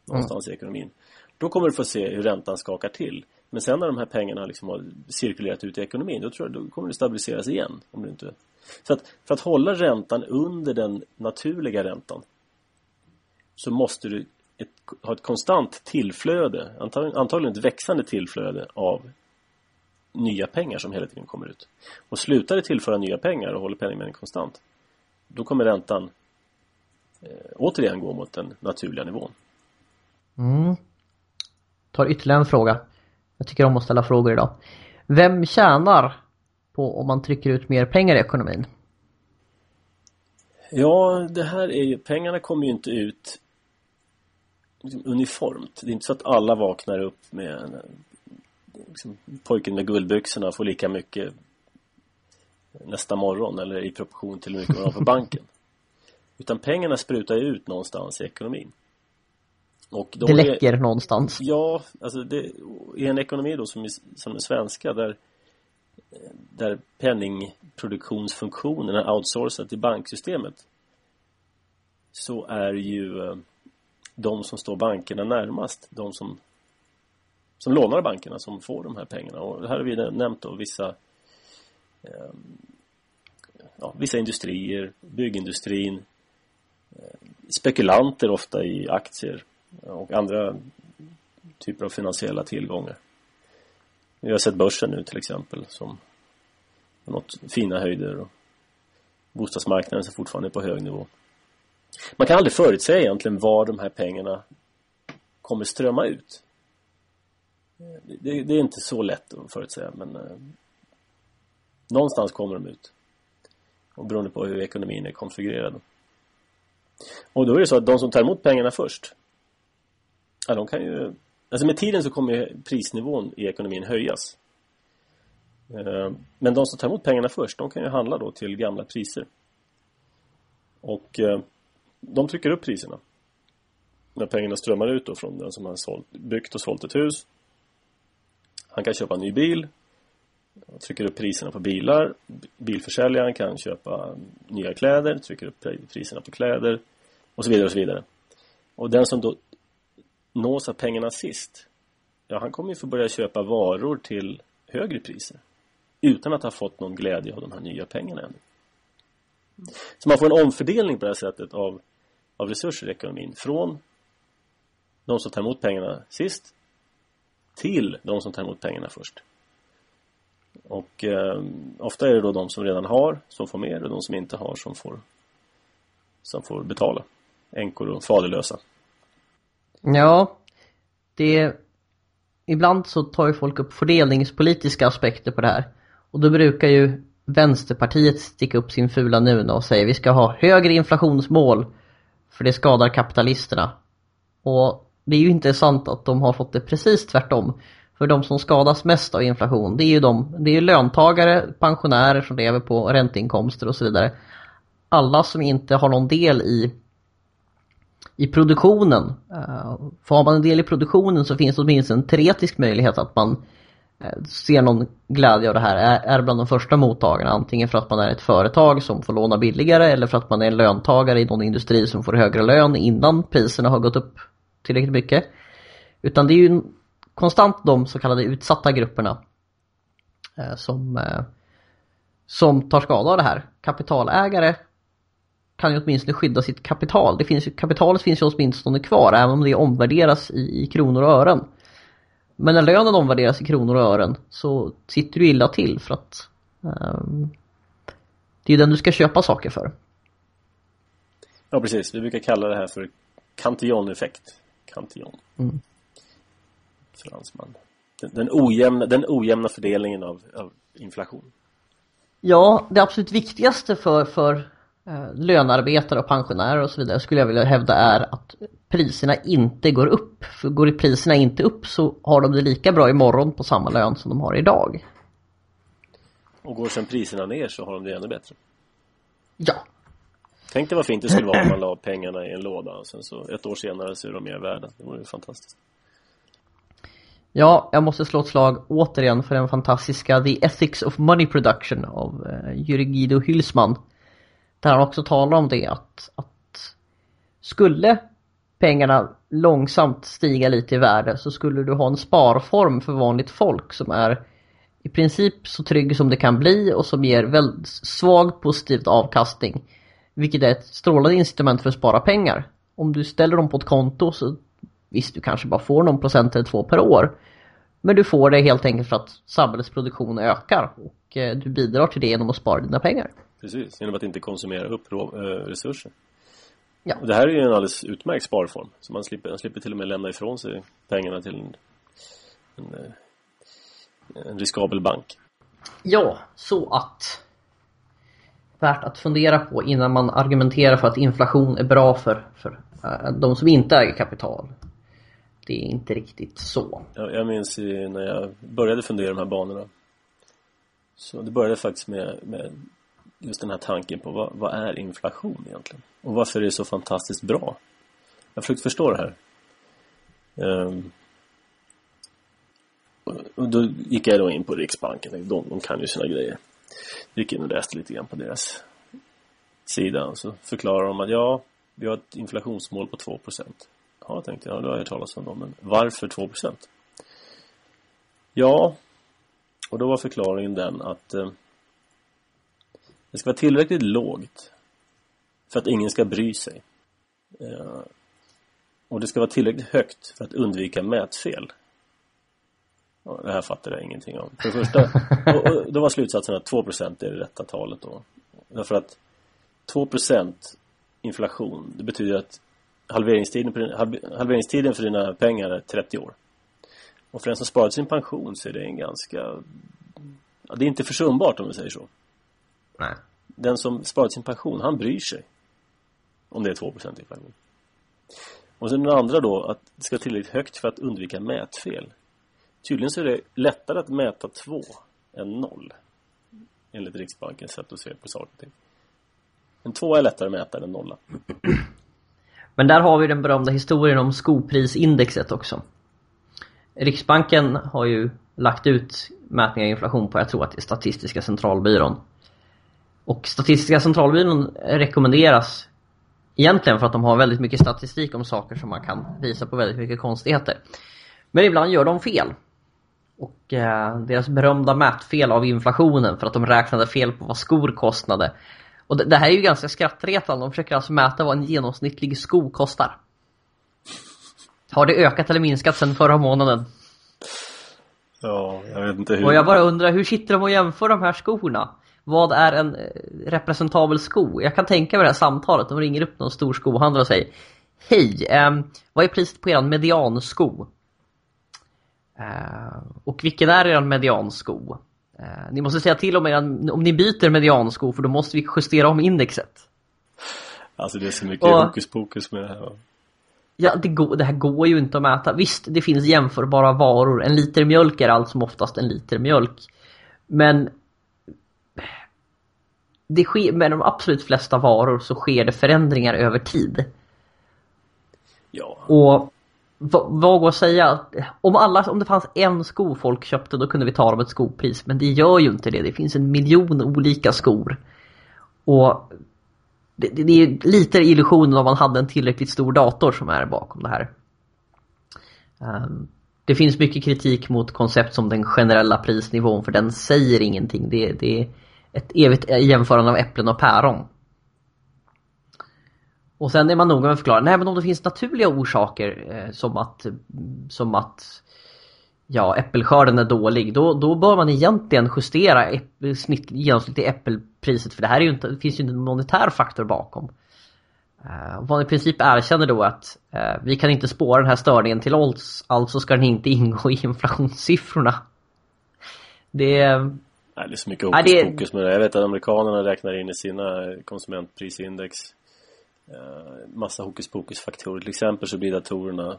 någonstans mm. i ekonomin. Då kommer du få se hur räntan skakar till. Men sen när de här pengarna liksom har cirkulerat ut i ekonomin då, tror jag, då kommer det stabiliseras igen. Om du inte... Så att för att hålla räntan under den naturliga räntan så måste du ett, ha ett konstant tillflöde, antagligen, antagligen ett växande tillflöde av nya pengar som hela tiden kommer ut. Och slutar det tillföra nya pengar och håller penningmängden konstant då kommer räntan eh, återigen gå mot den naturliga nivån. Mm. Tar ytterligare en fråga. Jag tycker om att ställa frågor idag. Vem tjänar på om man trycker ut mer pengar i ekonomin? Ja, det här är ju, pengarna kommer ju inte ut liksom uniformt. Det är inte så att alla vaknar upp med liksom, pojken med guldbyxorna får lika mycket nästa morgon eller i proportion till hur mycket man har på banken. Utan pengarna sprutar ju ut någonstans i ekonomin. Och det läcker är, någonstans. Ja, alltså det, i en ekonomi då som, som den svenska där, där penningproduktionsfunktionen är outsourcad till banksystemet så är ju eh, de som står bankerna närmast, de som, som lånar bankerna som får de här pengarna. Och här har vi nämnt då vissa eh, ja, vissa industrier, byggindustrin, eh, spekulanter ofta i aktier och andra typer av finansiella tillgångar. Vi har sett börsen nu till exempel som har nått fina höjder och bostadsmarknaden är fortfarande på hög nivå. Man kan aldrig förutsäga egentligen var de här pengarna kommer strömma ut. Det, det är inte så lätt att förutsäga men eh, någonstans kommer de ut. Och beroende på hur ekonomin är konfigurerad. Och då är det så att de som tar emot pengarna först Ja, de kan ju... Alltså med tiden så kommer prisnivån i ekonomin höjas. Eh, men de som tar emot pengarna först, de kan ju handla då till gamla priser. Och eh, de trycker upp priserna. När pengarna strömmar ut då från den som har sålt, byggt och sålt ett hus. Han kan köpa en ny bil. Trycker upp priserna på bilar. Bilförsäljaren kan köpa nya kläder, trycker upp priserna på kläder. Och så vidare och så vidare. Och den som då nås av pengarna sist ja, han kommer ju få börja köpa varor till högre priser utan att ha fått någon glädje av de här nya pengarna ännu. Så man får en omfördelning på det här sättet av, av resurser i ekonomin från de som tar emot pengarna sist till de som tar emot pengarna först. Och eh, ofta är det då de som redan har som får mer och de som inte har som får som får betala. Änkor och faderlösa. Ja, det... Ibland så tar ju folk upp fördelningspolitiska aspekter på det här. Och då brukar ju Vänsterpartiet sticka upp sin fula nuna och säga vi ska ha högre inflationsmål för det skadar kapitalisterna. Och det är ju inte sant att de har fått det precis tvärtom. För de som skadas mest av inflation, det är ju de, det är löntagare, pensionärer som lever på ränteinkomster och så vidare. Alla som inte har någon del i i produktionen. Eh, för har man en del i produktionen så finns det åtminstone en teoretisk möjlighet att man eh, ser någon glädje av det här, är bland de första mottagarna. Antingen för att man är ett företag som får låna billigare eller för att man är en löntagare i någon industri som får högre lön innan priserna har gått upp tillräckligt mycket. Utan det är ju konstant de så kallade utsatta grupperna eh, som, som tar skada av det här. Kapitalägare kan ju åtminstone skydda sitt kapital. Det finns ju, kapitalet finns ju åtminstone kvar även om det omvärderas i, i kronor och ören. Men när lönen omvärderas i kronor och ören så sitter du illa till för att um, det är den du ska köpa saker för. Ja precis, vi brukar kalla det här för Cantillon-effekt. Cantillon. Mm. Fransman. Den, den, ojämna, den ojämna fördelningen av, av inflation. Ja, det absolut viktigaste för, för lönarbetare och pensionärer och så vidare skulle jag vilja hävda är att priserna inte går upp. För går priserna inte upp så har de det lika bra imorgon på samma lön som de har idag. Och går sen priserna ner så har de det ännu bättre. Ja. Tänk dig vad fint det skulle vara om man la pengarna i en låda och sen så ett år senare så är de mer värda. Det vore ju fantastiskt. Ja, jag måste slå ett slag återigen för den fantastiska The Ethics of Money Production av eh, Jürgen Hylsman. Där han också talar om det att, att skulle pengarna långsamt stiga lite i värde så skulle du ha en sparform för vanligt folk som är i princip så trygg som det kan bli och som ger väldigt svag positiv avkastning. Vilket är ett strålande instrument för att spara pengar. Om du ställer dem på ett konto så visst du kanske bara får någon procent eller två per år. Men du får det helt enkelt för att samhällets produktion ökar och eh, du bidrar till det genom att spara dina pengar. Precis, genom att inte konsumera upp äh, resurser. Ja. Och det här är ju en alldeles utmärkt sparform. Så man slipper, man slipper till och med lämna ifrån sig pengarna till en, en, eh, en riskabel bank. Ja, så att värt att fundera på innan man argumenterar för att inflation är bra för, för uh, de som inte äger kapital. Det är inte riktigt så. Jag, jag minns när jag började fundera i de här banorna. Så det började faktiskt med, med just den här tanken på vad, vad, är inflation egentligen? Och varför är det så fantastiskt bra? Jag försökte förstå det här. Um, och då gick jag då in på Riksbanken. De, de kan ju sina grejer. Gick in och läste lite grann på deras sida och så förklarar de att ja, vi har ett inflationsmål på 2% Ja, tänkte jag, det har jag hört talas om dem, men varför 2% Ja, och då var förklaringen den att eh, det ska vara tillräckligt lågt för att ingen ska bry sig. Eh, och det ska vara tillräckligt högt för att undvika mätfel. Det här fattar jag ingenting om. För det första, och, då var slutsatsen att 2% är det rätta talet då. Därför att 2% inflation, det betyder att halveringstiden, din, halveringstiden för dina pengar är 30 år. Och för den som sparat sin pension så är det en ganska... Ja, det är inte försumbart om vi säger så. Nej. Den som sparat sin pension, han bryr sig. Om det är 2% inflation. Och sen den andra då, att det ska tillräckligt högt för att undvika mätfel. Tydligen så är det lättare att mäta 2 än 0. Enligt Riksbankens sätt att se på saker och ting. En 2 är lättare att mäta än en nolla. Men där har vi den berömda historien om skoprisindexet också. Riksbanken har ju lagt ut mätningar av inflation på, jag tror att det är Statistiska centralbyrån. Och Statistiska centralbyrån rekommenderas egentligen för att de har väldigt mycket statistik om saker som man kan visa på väldigt mycket konstigheter. Men ibland gör de fel. Och eh, deras berömda mätfel av inflationen för att de räknade fel på vad skor kostade. Och det, det här är ju ganska skrattretande. De försöker alltså mäta vad en genomsnittlig sko kostar. Har det ökat eller minskat sedan förra månaden? Ja, jag vet inte hur. Och jag bara undrar, hur sitter de och jämför de här skorna? Vad är en eh, representabel sko? Jag kan tänka mig det här samtalet. De ringer upp någon stor skohandlare och säger Hej, eh, vad är priset på er mediansko? Eh, och vilken är er mediansko? Eh, ni måste säga till om, er, om ni byter mediansko för då måste vi justera om indexet. Alltså det är så mycket och, hokus pokus med det här. Ja, det, går, det här går ju inte att mäta. Visst, det finns jämförbara varor. En liter mjölk är allt som oftast en liter mjölk. Men det sker, med de absolut flesta varor så sker det förändringar över tid. Ja. Och vad går att säga? Om, alla, om det fanns en sko folk köpte då kunde vi ta dem ett skopris. Men det gör ju inte det. Det finns en miljon olika skor. Och det, det är lite illusionen om man hade en tillräckligt stor dator som är bakom det här. Um, det finns mycket kritik mot koncept som den generella prisnivån för den säger ingenting. Det, det är ett evigt jämförande av äpplen och päron. Och sen är man noga med att förklara, nej men om det finns naturliga orsaker eh, som att, som att ja, äppelskörden är dålig, då, då bör man egentligen justera äpp, snitt, genomsnittliga äppelpriset för det här är ju inte, det finns ju inte en monetär faktor bakom. Eh, vad i princip erkänner då att eh, vi kan inte spåra den här störningen till oss, alltså ska den inte ingå i inflationssiffrorna. Det. Nej, det är så mycket hokus det... pokus med det. Jag vet att amerikanerna räknar in i sina konsumentprisindex uh, massa hokus pokus faktorer. Till exempel så blir datorerna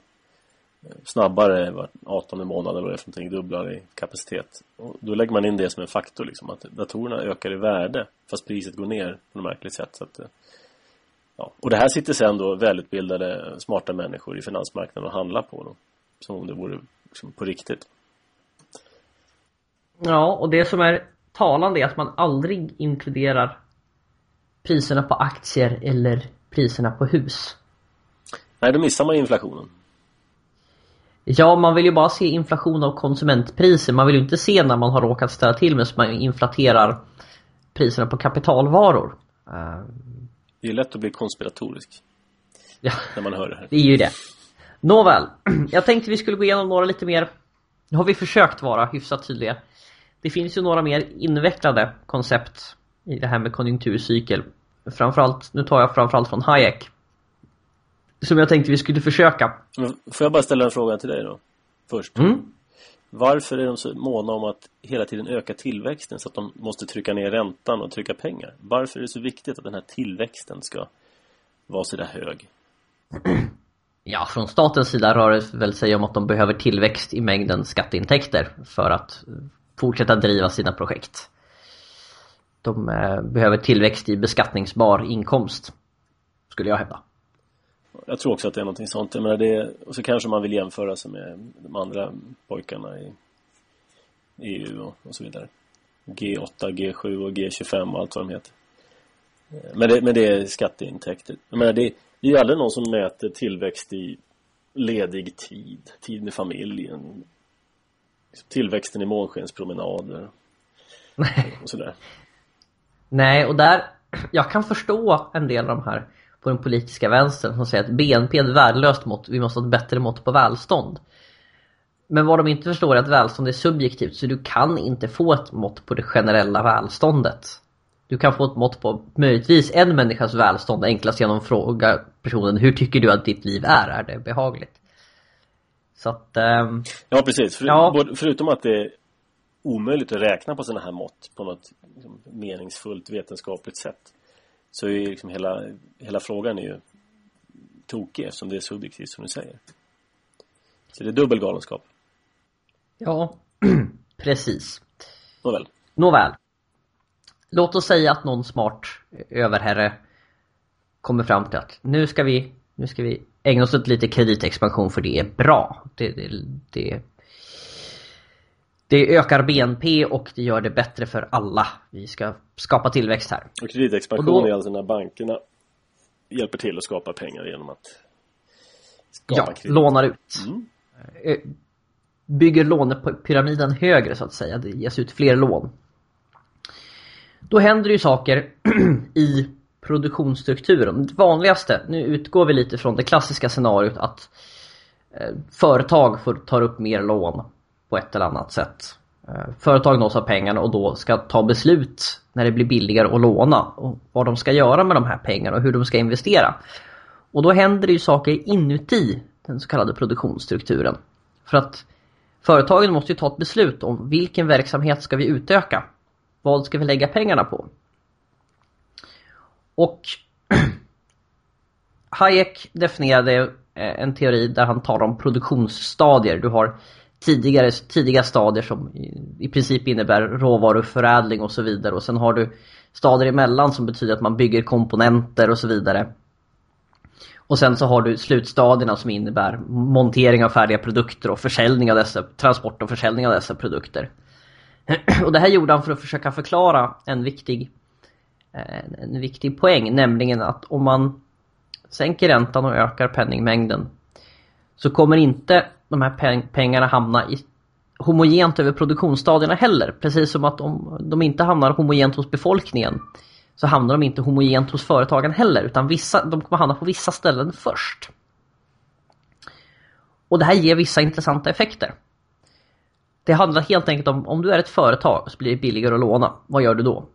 snabbare var 18 månad eller vad det är för någonting, dubblar i kapacitet. Och då lägger man in det som en faktor liksom, att datorerna ökar i värde fast priset går ner på något märkligt sätt. Så att, ja. Och det här sitter sen då välutbildade, smarta människor i finansmarknaden och handlar på då, som om det vore liksom, på riktigt. Ja, och det som är talande är att man aldrig inkluderar priserna på aktier eller priserna på hus. Nej, då missar man inflationen. Ja, man vill ju bara se inflation av konsumentpriser. Man vill ju inte se när man har råkat ställa till med så man inflaterar priserna på kapitalvaror. Det är lätt att bli konspiratorisk. Ja, när man hör det här. Det är ju det. Nåväl, jag tänkte vi skulle gå igenom några lite mer Nu har vi försökt vara hyfsat tydliga. Det finns ju några mer invecklade koncept i det här med konjunkturcykel. Framförallt, nu tar jag framförallt från Hayek. som jag tänkte vi skulle försöka. Får jag bara ställa en fråga till dig då? Först. Mm. Varför är de så måna om att hela tiden öka tillväxten så att de måste trycka ner räntan och trycka pengar? Varför är det så viktigt att den här tillväxten ska vara så där hög? Ja, från statens sida rör det väl sig om att de behöver tillväxt i mängden skatteintäkter för att fortsätta driva sina projekt. De eh, behöver tillväxt i beskattningsbar inkomst, skulle jag hävda. Jag tror också att det är någonting sånt. Jag menar det, och så kanske man vill jämföra sig med de andra pojkarna i EU och, och så vidare. G8, G7 och G25 och allt vad de heter. Eh, men det, men det är skatteintäkter. Jag menar det, det är ju aldrig någon som mäter tillväxt i ledig tid, tid med familjen, tillväxten i månskenspromenader och sådär. Nej, och där, jag kan förstå en del av de här på den politiska vänstern som säger att BNP är ett värdelöst mått, vi måste ha ett bättre mått på välstånd. Men vad de inte förstår är att välstånd är subjektivt så du kan inte få ett mått på det generella välståndet. Du kan få ett mått på möjligtvis en människas välstånd enklast genom att fråga personen hur tycker du att ditt liv är? Är det behagligt? Så att... Ähm... Ja precis, För, ja. förutom att det är omöjligt att räkna på sådana här mått på något liksom, meningsfullt vetenskapligt sätt så är ju liksom hela, hela frågan är ju tokig eftersom det är subjektivt som du säger. Så det är dubbel galenskap. Ja, precis. Nåväl. Nåväl. Låt oss säga att någon smart överherre kommer fram till att nu ska vi, nu ska vi ägna oss åt lite kreditexpansion för det är bra. Det, det, det det ökar BNP och det gör det bättre för alla. Vi ska skapa tillväxt här. Och kreditexpansion och då, är alltså när bankerna hjälper till att skapa pengar genom att skapa Ja, kredit. lånar ut. Mm. Eh, bygger lånepyramiden högre så att säga. Det ges ut fler lån. Då händer ju saker i produktionsstrukturen. Det vanligaste, nu utgår vi lite från det klassiska scenariot att eh, företag får, tar upp mer lån på ett eller annat sätt. Eh, företag nås av pengarna och då ska ta beslut när det blir billigare att låna och vad de ska göra med de här pengarna och hur de ska investera. Och då händer det ju saker inuti den så kallade produktionsstrukturen. För att företagen måste ju ta ett beslut om vilken verksamhet ska vi utöka? Vad ska vi lägga pengarna på? Och Hayek definierade eh, en teori där han talar om produktionsstadier. Du har tidigare, tidiga stadier som i, princip innebär råvaruförädling och så vidare. Och sen har du stadier emellan som betyder att man bygger komponenter och så vidare. Och sen så har du slutstadierna som innebär montering av färdiga produkter och försäljning av dessa, transport och försäljning av dessa produkter. Och det här gjorde han för att försöka förklara en viktig, Eh, en viktig poäng, nämligen att om man sänker räntan och ökar penningmängden så kommer inte de här pengarna hamna i homogent över produktionsstadierna heller. Precis som att om de inte hamnar homogent hos befolkningen så hamnar de inte homogent hos företagen heller utan vissa, de kommer hamna på vissa ställen först. Och det här ger vissa intressanta effekter. Det handlar helt enkelt om, om du är ett företag så blir det billigare att låna, vad gör du då?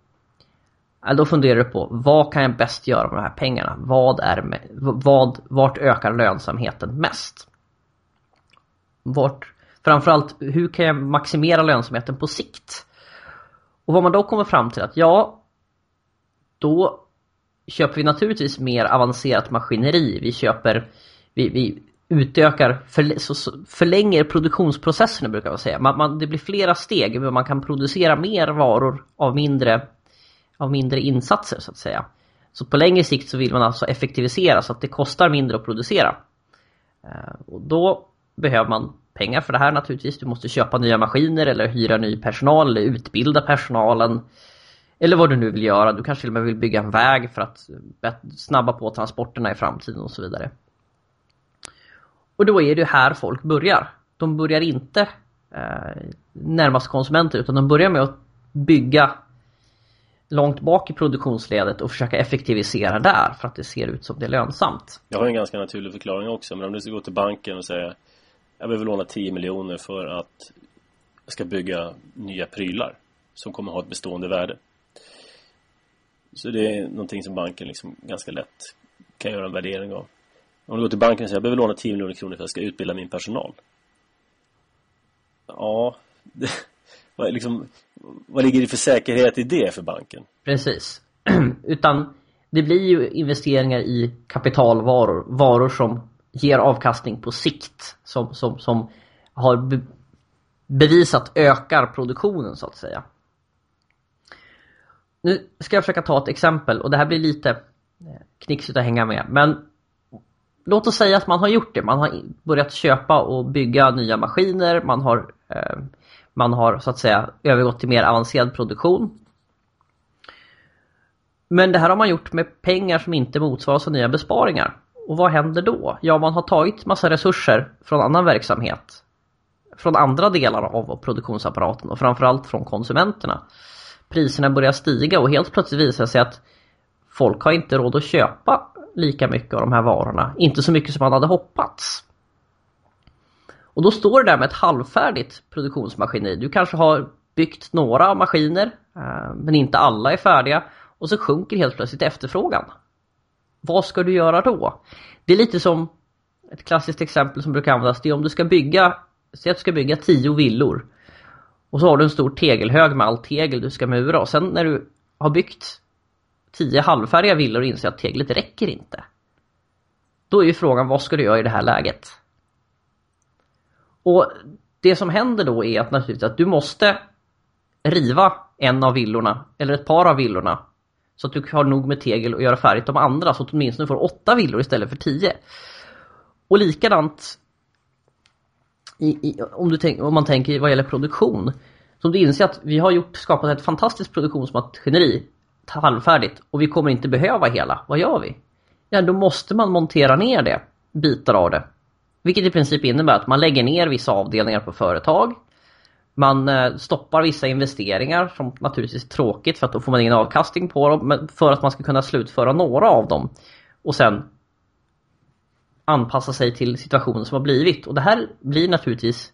Då funderar du på, vad kan jag bäst göra med de här pengarna? Vad är vad, vart ökar lönsamheten mest? Vart, framförallt, hur kan jag maximera lönsamheten på sikt? Och vad man då kommer fram till att ja, då köper vi naturligtvis mer avancerat maskineri. Vi köper, vi, vi utökar, för, så, förlänger produktionsprocessen brukar man säga. Man, man, det blir flera steg, men man kan producera mer varor av mindre, av mindre insatser så att säga. Så på längre sikt så vill man alltså effektivisera så att det kostar mindre att producera. Eh, och då behöver man pengar för det här naturligtvis. Du måste köpa nya maskiner eller hyra ny personal eller utbilda personalen. Eller vad du nu vill göra. Du kanske till och med vill bygga en väg för att snabba på transporterna i framtiden och så vidare. Och då är det här folk börjar. De börjar inte eh, närmast konsumenter utan de börjar med att bygga långt bak i produktionsledet och försöka effektivisera där för att det ser ut som det är lönsamt. Jag har en ganska naturlig förklaring också men om du ska gå till banken och säga jag behöver låna 10 miljoner för att jag ska bygga nya prylar som kommer ha ett bestående värde. Så det är någonting som banken liksom ganska lätt kan göra en värdering av. Om du går till banken och säger jag behöver låna 10 miljoner kronor för att jag ska utbilda min personal. Ja, det, vad, liksom, vad ligger det för säkerhet i det för banken? Precis. Utan det blir ju investeringar i kapitalvaror, varor som ger avkastning på sikt, som, som, som har be bevisat ökar produktionen så att säga. Nu ska jag försöka ta ett exempel och det här blir lite eh, knixigt att hänga med. Men låt oss säga att man har gjort det. Man har börjat köpa och bygga nya maskiner. Man har, eh, man har så att säga övergått till mer avancerad produktion. Men det här har man gjort med pengar som inte motsvaras av nya besparingar. Och vad händer då? Ja, man har tagit massa resurser från annan verksamhet. Från andra delar av produktionsapparaten och framförallt från konsumenterna. Priserna börjar stiga och helt plötsligt visar det sig att folk har inte råd att köpa lika mycket av de här varorna. Inte så mycket som man hade hoppats. Och då står det där med ett halvfärdigt produktionsmaskineri. Du kanske har byggt några maskiner eh, men inte alla är färdiga och så sjunker helt plötsligt efterfrågan. Vad ska du göra då? Det är lite som ett klassiskt exempel som brukar användas. Det är om du ska bygga, säg att du ska bygga tio villor. Och så har du en stor tegelhög med all tegel du ska mura och sen när du har byggt tio halvfärdiga villor och inser att teglet räcker inte. Då är ju frågan vad ska du göra i det här läget? Och det som händer då är att naturligtvis att du måste riva en av villorna eller ett par av villorna så att du har nog med tegel och göra färdigt de andra så att du åtminstone får åtta villor istället för tio. Och likadant i, i, om, du tänk, om man tänker vad gäller produktion. Som du inser att vi har gjort, skapat ett fantastiskt produktionsmaskineri halvfärdigt och vi kommer inte behöva hela. Vad gör vi? Ja, då måste man montera ner det, bitar av det. Vilket i princip innebär att man lägger ner vissa avdelningar på företag. Man eh, stoppar vissa investeringar som naturligtvis är tråkigt för att då får man ingen avkastning på dem. Men för att man ska kunna slutföra några av dem. Och sen anpassa sig till situationen som har blivit. Och det här blir naturligtvis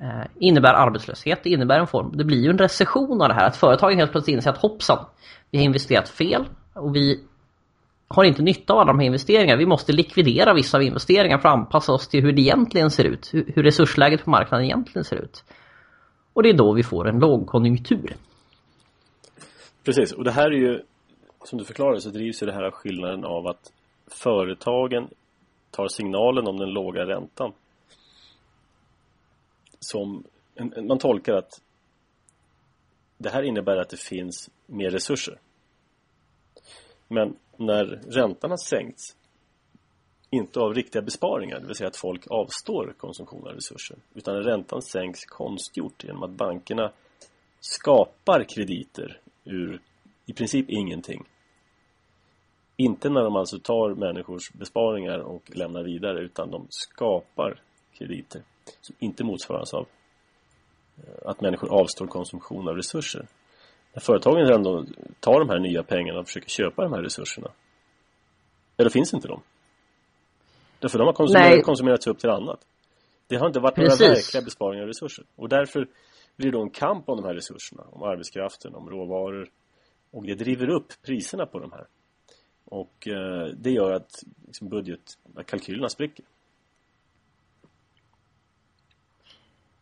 eh, innebär arbetslöshet, det innebär en form, det blir ju en recession av det här. Att företagen helt plötsligt inser att hoppsan, vi har investerat fel och vi har inte nytta av alla de här investeringarna. Vi måste likvidera vissa av investeringarna för att anpassa oss till hur det egentligen ser ut. Hur resursläget på marknaden egentligen ser ut. Och det är då vi får en lågkonjunktur. Precis, och det här är ju som du förklarade så drivs ju det här av skillnaden av att företagen tar signalen om den låga räntan som man tolkar att det här innebär att det finns mer resurser. Men när räntan har sänkts inte av riktiga besparingar, det vill säga att folk avstår konsumtion av resurser utan när räntan sänks konstgjort genom att bankerna skapar krediter ur i princip ingenting. Inte när de alltså tar människors besparingar och lämnar vidare utan de skapar krediter som inte motsvaras av eh, att människor avstår konsumtion av resurser. När företagen ändå tar de här nya pengarna och försöker köpa de här resurserna eller finns inte de. Därför de har konsumerat, konsumerats upp till annat. Det har inte varit Precis. några verkliga besparingar av resurser. Och därför blir det då en kamp om de här resurserna. Om arbetskraften, om råvaror. Och det driver upp priserna på de här. Och eh, det gör att liksom, budget, att kalkylerna spricker.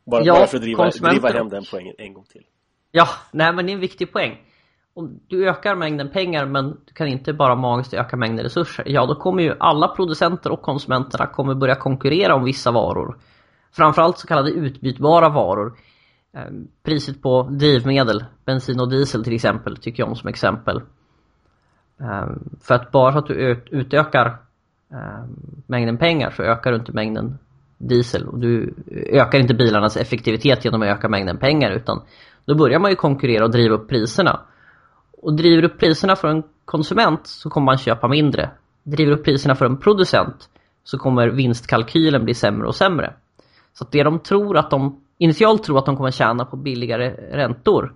Bara, ja, bara för att driva, driva hem den poängen en gång till. Ja, nej men det är en viktig poäng. Om du ökar mängden pengar men du kan inte bara magiskt öka mängden resurser. Ja, då kommer ju alla producenter och konsumenterna kommer börja konkurrera om vissa varor. Framförallt så kallade utbytbara varor. Ehm, priset på drivmedel, bensin och diesel till exempel, tycker jag om som exempel. Ehm, för att bara så att du utökar ehm, mängden pengar så ökar du inte mängden diesel och du ökar inte bilarnas effektivitet genom att öka mängden pengar utan då börjar man ju konkurrera och driva upp priserna. Och driver upp priserna för en konsument så kommer man köpa mindre. Driver upp priserna för en producent så kommer vinstkalkylen bli sämre och sämre. Så att det de tror att de initialt tror att de kommer tjäna på billigare räntor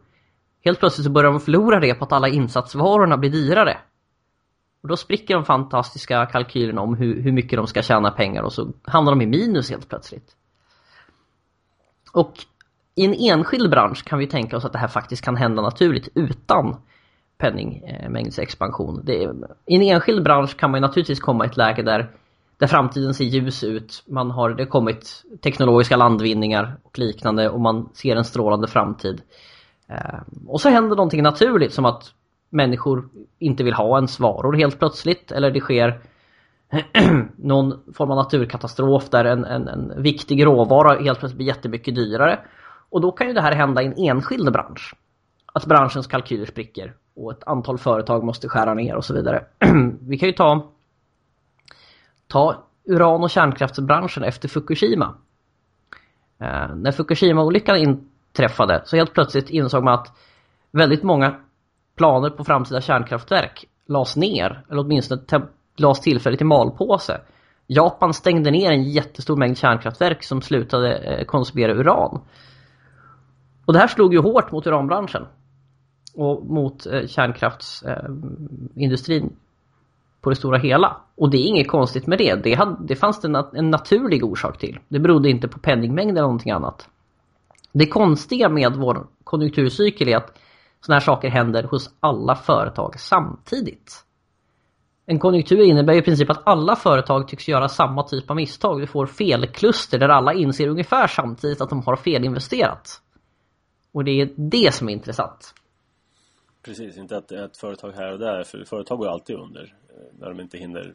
helt plötsligt så börjar de förlora det på att alla insatsvarorna blir dyrare. Och då spricker de fantastiska kalkylerna om hur, hur mycket de ska tjäna pengar och så hamnar de i minus helt plötsligt. Och i en enskild bransch kan vi tänka oss att det här faktiskt kan hända naturligt utan penningmängdsexpansion. Eh, I en enskild bransch kan man naturligtvis komma i ett läge där där framtiden ser ljus ut. Man har, det har kommit teknologiska landvinningar och liknande och man ser en strålande framtid. Eh, och så händer någonting naturligt som att människor inte vill ha ens varor helt plötsligt eller det sker någon form av naturkatastrof där en, en, en viktig råvara helt plötsligt blir jättemycket dyrare. Och då kan ju det här hända i en enskild bransch. Att branschens kalkyler spricker och ett antal företag måste skära ner och så vidare. Vi kan ju ta, ta uran- och kärnkraftsbranschen efter Fukushima. Eh, när Fukushima-olyckan inträffade så helt plötsligt insåg man att väldigt många planer på framtida kärnkraftverk lades ner, eller åtminstone lades tillfälligt i malpåse. Japan stängde ner en jättestor mängd kärnkraftverk som slutade eh, konsumera uran. Och det här slog ju hårt mot uranbranschen och mot eh, kärnkraftsindustrin eh, på det stora hela. Och det är inget konstigt med det. Det, hade, det fanns det en naturlig orsak till. Det berodde inte på penningmängd eller någonting annat. Det konstiga med vår konjunkturcykel är att sådana här saker händer hos alla företag samtidigt. En konjunktur innebär i princip att alla företag tycks göra samma typ av misstag. Du får felkluster där alla inser ungefär samtidigt att de har felinvesterat. Och det är det som är intressant. Precis, inte att ett företag här och där, för företag går alltid under eh, när de inte hinner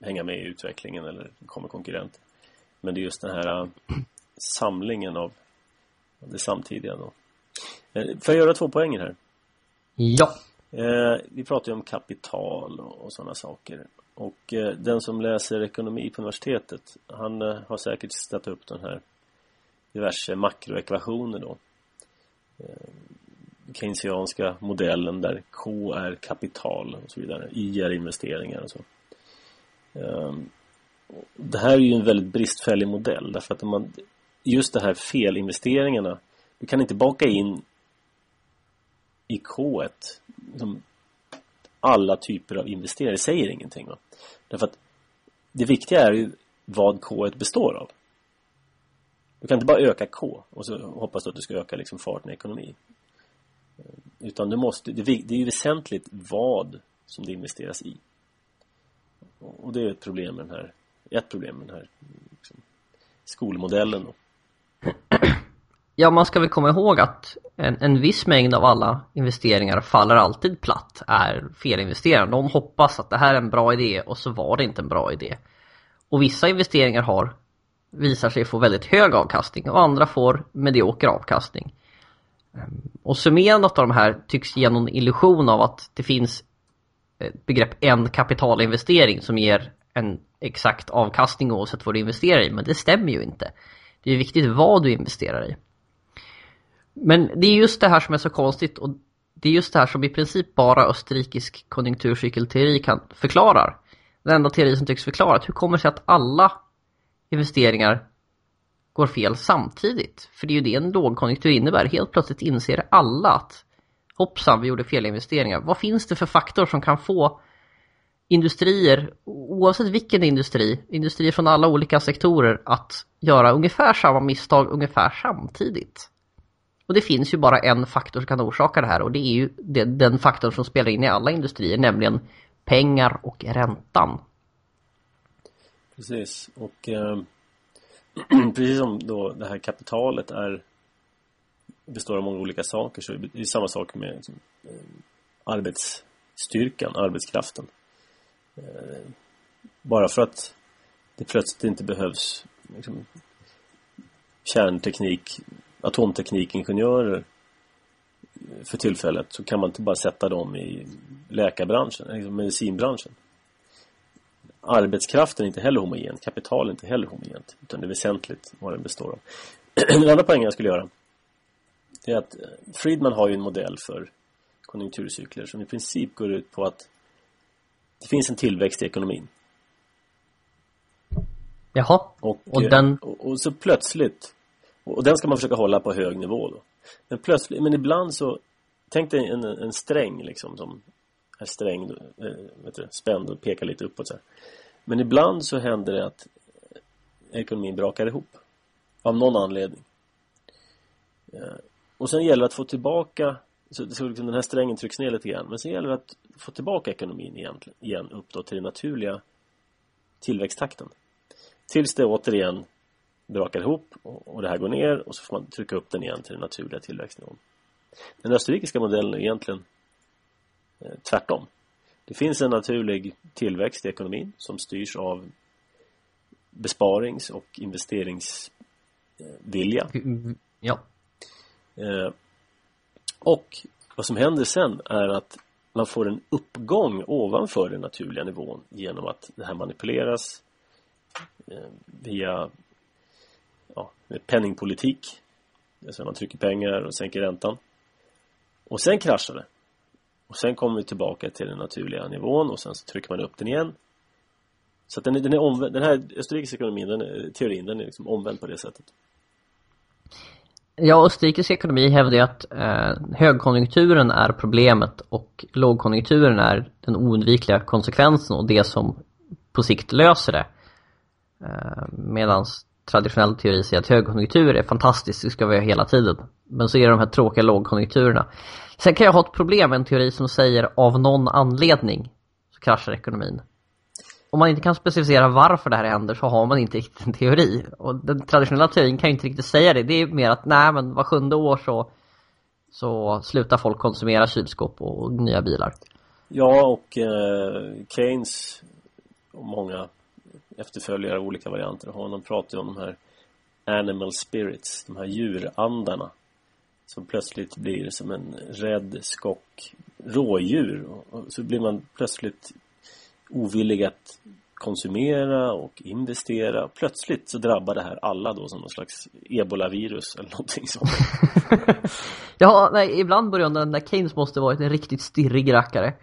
hänga med i utvecklingen eller kommer konkurrent. Men det är just den här eh, samlingen av det samtidiga då. Eh, får jag göra två poänger här? Ja. Vi pratar ju om kapital och, sådana saker. Och den som läser ekonomi på universitetet, han har säkert ställt upp den här diverse makroekvationer då. Eh, keynesianska modellen där K är kapital och så vidare. I är investeringar och så. Ehm, det här är ju en väldigt bristfällig modell därför att om man just det här felinvesteringarna du kan inte baka in i K1 liksom, alla typer av investeringar det säger ingenting. Va? Därför att det viktiga är ju vad K1 består av. Du kan inte bara öka K och så hoppas du att du ska öka liksom farten i ekonomin. Eh, utan du måste, det är ju väsentligt vad som det investeras i. Och det är ett problem med den här, ett problem med den här liksom, skolmodellen då. Ja, man ska väl komma ihåg att en, en viss mängd av alla investeringar faller alltid platt, är felinvesterande. De hoppas att det här är en bra idé och så var det inte en bra idé. Och vissa investeringar har visar sig få väldigt hög avkastning och andra får medioker avkastning. Ehm, och summerandet av de här tycks ge någon illusion av att det finns ett begrepp en kapitalinvestering som ger en exakt avkastning oavsett vad du investerar i, men det stämmer ju inte. Det är viktigt vad du investerar i. Men det är just det här som är så konstigt och det är just det här som i princip bara österrikisk konjunkturcykelteori kan förklarar. Den enda teori som tycks förklara att hur kommer det sig att alla investeringar går fel samtidigt? För det är ju det en lågkonjunktur innebär. Helt plötsligt inser alla att hoppsan, vi gjorde fel investeringar. Vad finns det för faktor som kan få industrier, oavsett vilken industri, industrier från alla olika sektorer att göra ungefär samma misstag ungefär samtidigt? Och det finns ju bara en faktor som kan orsaka det här och det är ju den faktor som spelar in i alla industrier, nämligen pengar och räntan. Precis, och eh, precis som då det här kapitalet är består av många olika saker så är det samma sak med liksom, eh, arbetsstyrkan, arbetskraften. Eh, bara för att det plötsligt inte behövs liksom, kärnteknik atomteknikingenjörer eh, för tillfället så kan man inte bara sätta dem i läkarbranschen, eh, liksom medicinbranschen. Arbetskraften är inte heller homogen, kapital är inte heller homogent utan det är väsentligt vad den består av. Den andra poängen jag skulle göra är att eh, Friedman har ju en modell för konjunkturcykler som i princip går ut på att det finns en tillväxt i ekonomin. Jaha, och, och den... Och, och så plötsligt och den ska man försöka hålla på hög nivå då. Men plötsligt, men ibland så Tänk dig en, en sträng liksom som är sträng, äh, eh, vet du, spänd och pekar lite uppåt så här. Men ibland så händer det att ekonomin brakar ihop. Av någon anledning. Eh, och sen gäller det att få tillbaka så, så liksom den här strängen trycks ner lite grann. Men sen gäller det att få tillbaka ekonomin igen, igen upp då till den naturliga tillväxttakten. Tills det återigen brakar ihop och det här går ner och så får man trycka upp den igen till den naturliga tillväxtnivån. Den österrikiska modellen är egentligen tvärtom. Det finns en naturlig tillväxt i ekonomin som styrs av besparings och investeringsvilja. Ja. Eh, och vad som händer sen är att man får en uppgång ovanför den naturliga nivån genom att det här manipuleras eh, via ja, penningpolitik. Alltså man trycker pengar och sänker räntan. Och sen kraschar det. Och sen kommer vi tillbaka till den naturliga nivån och sen så trycker man upp den igen. Så att den, den, är omvänd, den här österrikiska ekonomin, den är, teorin, den är liksom omvänd på det sättet. Ja, österrikisk ekonomi hävdar ju att eh, högkonjunkturen är problemet och lågkonjunkturen är den oundvikliga konsekvensen och det som på sikt löser det. Eh, Medan traditionell teori säger att högkonjunktur är fantastiskt, det ska vi ha hela tiden. Men så är det de här tråkiga lågkonjunkturerna. Sen kan jag ha ett problem med en teori som säger av någon anledning så kraschar ekonomin om man inte kan specificera varför det här händer så har man inte riktigt en teori. Och den traditionella teorin kan ju inte riktigt säga det. Det är mer att nej men var sjunde år så, så slutar folk konsumera kylskåp och nya bilar. Ja och eh, Keynes och många efterföljare av olika varianter av honom pratar ju om de här animal spirits, de här djurandarna som plötsligt blir som en rädd skock rådjur och så blir man plötsligt ovillig att konsumera och investera. Plötsligt så drabbar det här alla då som någon slags ebolavirus eller någonting sånt. ja, nej, ibland börjar den där Keynes måste varit en riktigt stirrig rackare.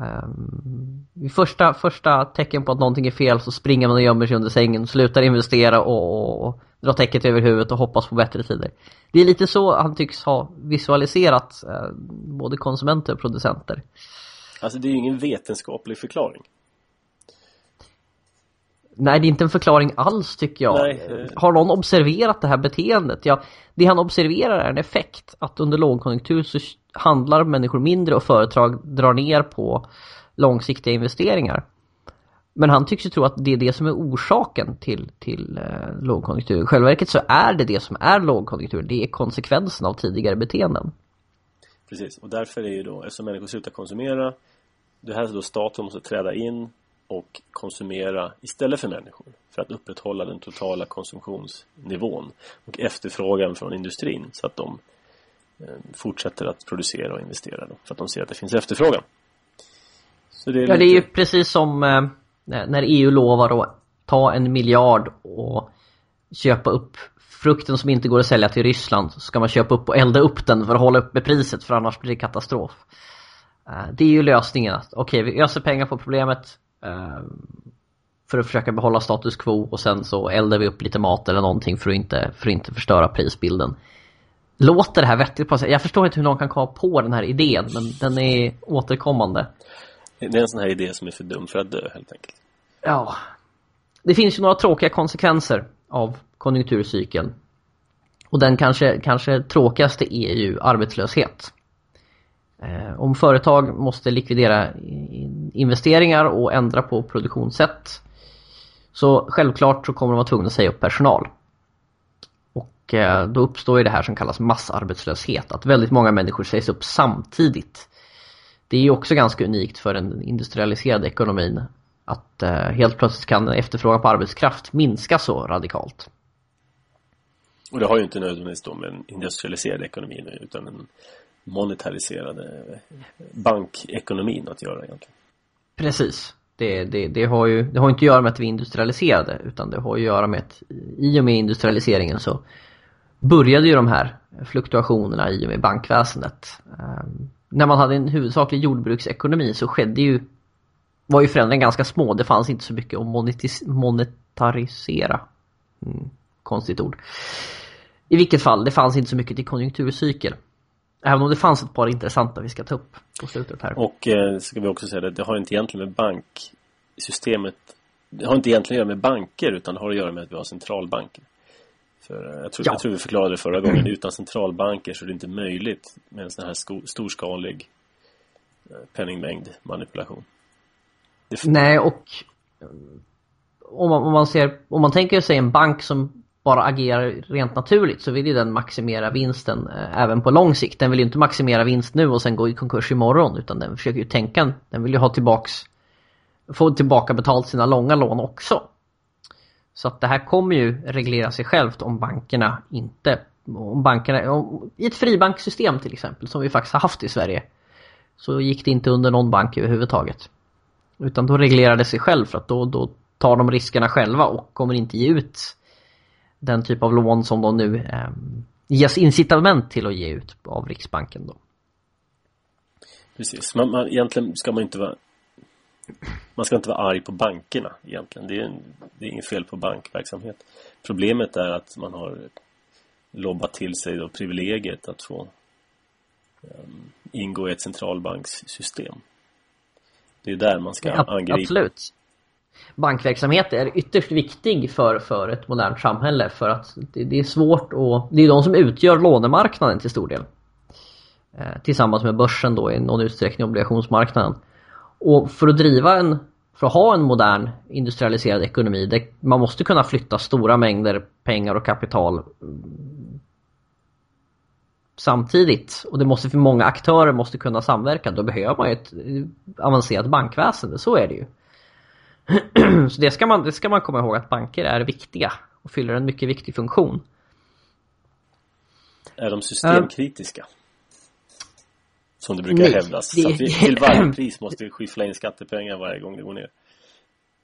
Ehm, um, vid första, första tecken på att någonting är fel så springer man och gömmer sig under sängen, slutar investera och, och, och drar täcket över huvudet och hoppas på bättre tider. Det är lite så han tycks ha visualiserat uh, både konsumenter och producenter. Alltså det är ju ingen vetenskaplig förklaring. Nej, det är inte en förklaring alls tycker jag. Nej. Har någon observerat det här beteendet? Ja, det han observerar är en effekt. Att under lågkonjunktur så handlar människor mindre och företag drar ner på långsiktiga investeringar. Men han tycks ju tro att det är det som är orsaken till, till eh, lågkonjunktur. I själva verket så är det det som är lågkonjunktur. Det är konsekvensen av tidigare beteenden. Precis, och därför är ju då, eftersom människor slutar konsumera, det här är då staten måste träda in och konsumera istället för människor för att upprätthålla den totala konsumtionsnivån och efterfrågan från industrin så att de eh, fortsätter att producera och investera då, för att de ser att det finns efterfrågan. Det är ja, lite... det är ju precis som eh, när EU lovar att ta en miljard och köpa upp frukten som inte går att sälja till Ryssland så ska man köpa upp och elda upp den för att hålla uppe priset för annars blir det katastrof. Eh, det är ju lösningen att okej, okay, vi öser pengar på problemet för att försöka behålla status quo och sen så eldar vi upp lite mat eller någonting för att inte, för att inte förstöra prisbilden. Låter det här vettigt på sig? Jag förstår inte hur någon kan komma på den här idén men den är återkommande. Det är en sån här idé som är för dum för att dö helt enkelt. Ja. Det finns ju några tråkiga konsekvenser av konjunkturcykeln. Och den kanske, kanske tråkigaste är ju arbetslöshet. Eh, om företag måste likvidera investeringar och ändra på produktionssätt så självklart så kommer de vara tvungna att säga upp personal. Och eh, då uppstår ju det här som kallas massarbetslöshet, att väldigt många människor sägs upp samtidigt. Det är ju också ganska unikt för den industrialiserade ekonomin att eh, helt plötsligt kan efterfrågan på arbetskraft minska så radikalt. Och det har ju inte nödvändigtvis då med en industrialiserad ekonomi utan en monetariserade bankekonomin att göra egentligen. Precis. Det, det, det, har ju det har inte att göra med att vi är industrialiserade utan det har att göra med att i och med industrialiseringen så började ju de här fluktuationerna i och med bankväsendet. Um, när man hade en huvudsaklig jordbruksekonomi så skedde ju var ju förändringen ganska små. Det fanns inte så mycket att monetarisera. Mm, konstigt ord. I vilket fall, det fanns inte så mycket till konjunkturcykel. Även om det fanns ett par intressanta vi ska ta upp på slutet här. Och eh, ska vi också säga det, det har inte egentligen med banksystemet Det har inte egentligen att göra med banker utan det har att göra med att vi har centralbanker. För eh, jag tror, ja. jag tror vi förklarade det förra gången, utan centralbanker så är det inte möjligt med en sån här storskalig eh, penningmängd manipulation. Nej och om man, om man, ser, om man tänker sig en bank som bara agerar rent naturligt så vill ju den maximera vinsten eh, även på lång sikt. Den vill ju inte maximera vinst nu och sen gå i konkurs imorgon utan den försöker ju tänka, den vill ju ha tillbaks, få tillbaka betalt sina långa lån också. Så att det här kommer ju reglera sig självt om bankerna inte, om bankerna, om, i ett fribanksystem till exempel som vi faktiskt har haft i Sverige så gick det inte under någon bank överhuvudtaget. Utan då reglerar det sig själv för att då, då tar de riskerna själva och kommer inte ge ut den typ av lån som de nu eh, ges incitament till att ge ut av Riksbanken då. Precis, man, man, egentligen ska man inte vara man ska inte vara arg på bankerna egentligen. Det är, en, det är inget fel på bankverksamhet. Problemet är att man har lobbat till sig då privilegiet att få um, ingå i ett centralbankssystem. Det är där man ska ja, angripa. Absolut. Bankverksamhet är ytterst viktig för, för ett modernt samhälle för att det, det är svårt och Det är de som utgör lånemarknaden till stor del. Eh, tillsammans med börsen då i någon utsträckning obligationsmarknaden. Och för att driva en, för att ha en modern industrialiserad ekonomi, det, man måste kunna flytta stora mängder pengar och kapital mm, samtidigt. Och det måste för många aktörer måste kunna samverka. Då behöver man ju ett eh, avancerat bankväsende, så är det ju. Så det ska, man, det ska man komma ihåg att banker är viktiga och fyller en mycket viktig funktion. Är de systemkritiska? Uh, som det brukar nej, hävdas. Det, så att vi till varje pris måste skyffla in skattepengar varje gång det går ner.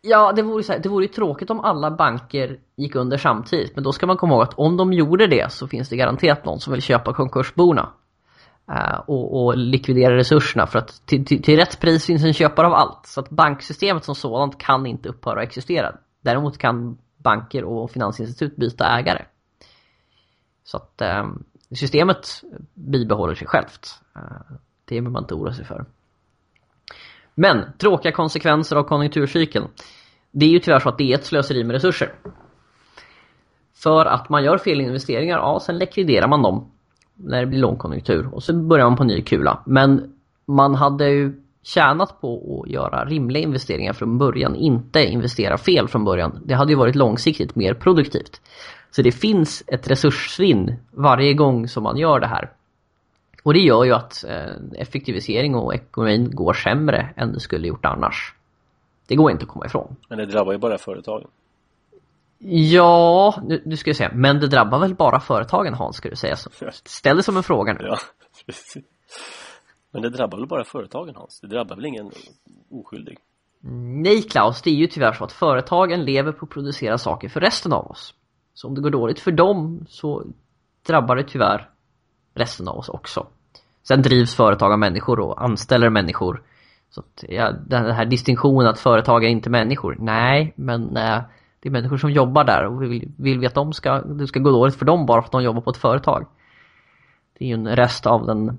Ja, det vore, så här, det vore ju tråkigt om alla banker gick under samtidigt. Men då ska man komma ihåg att om de gjorde det så finns det garanterat någon som vill köpa konkursborna. Eh, och, och, likvidera resurserna för att till, till, till, rätt pris finns en köpare av allt. Så att banksystemet som sådant kan inte upphöra att existera. Däremot kan banker och finansinstitut byta ägare. Så att eh, systemet bibehåller sig självt. Eh, det behöver man inte oroa sig för. Men tråkiga konsekvenser av konjunkturcykeln. Det är ju tyvärr så att det är ett slöseri med resurser. För att man gör fel investeringar, ja sen likviderar man dem när det blir lågkonjunktur och så börjar man på ny kula. Men man hade ju tjänat på att göra rimliga investeringar från början, inte investera fel från början. Det hade ju varit långsiktigt mer produktivt. Så det finns ett resurssvinn varje gång som man gör det här. Och det gör ju att eh, effektivisering och ekonomin går sämre än det skulle gjort annars. Det går inte att komma ifrån. Men det drabbar ju bara företagen. Ja, nu, nu ska jag säga, men det drabbar väl bara företagen Hans, ska du säga så. Ställ det som en fråga nu. Ja, precis. Men det drabbar väl bara företagen Hans? Det drabbar väl ingen oskyldig? Nej Klaus, det är ju tyvärr så att företagen lever på att producera saker för resten av oss. Så om det går dåligt för dem så drabbar det tyvärr resten av oss också. Sen drivs företag av människor och anställer människor. Så att, ja, den här distinktionen att företag är inte människor. Nej, men eh, det är människor som jobbar där och vill, vill vi att de ska, det ska gå dåligt för dem bara för att de jobbar på ett företag. Det är ju en rest av den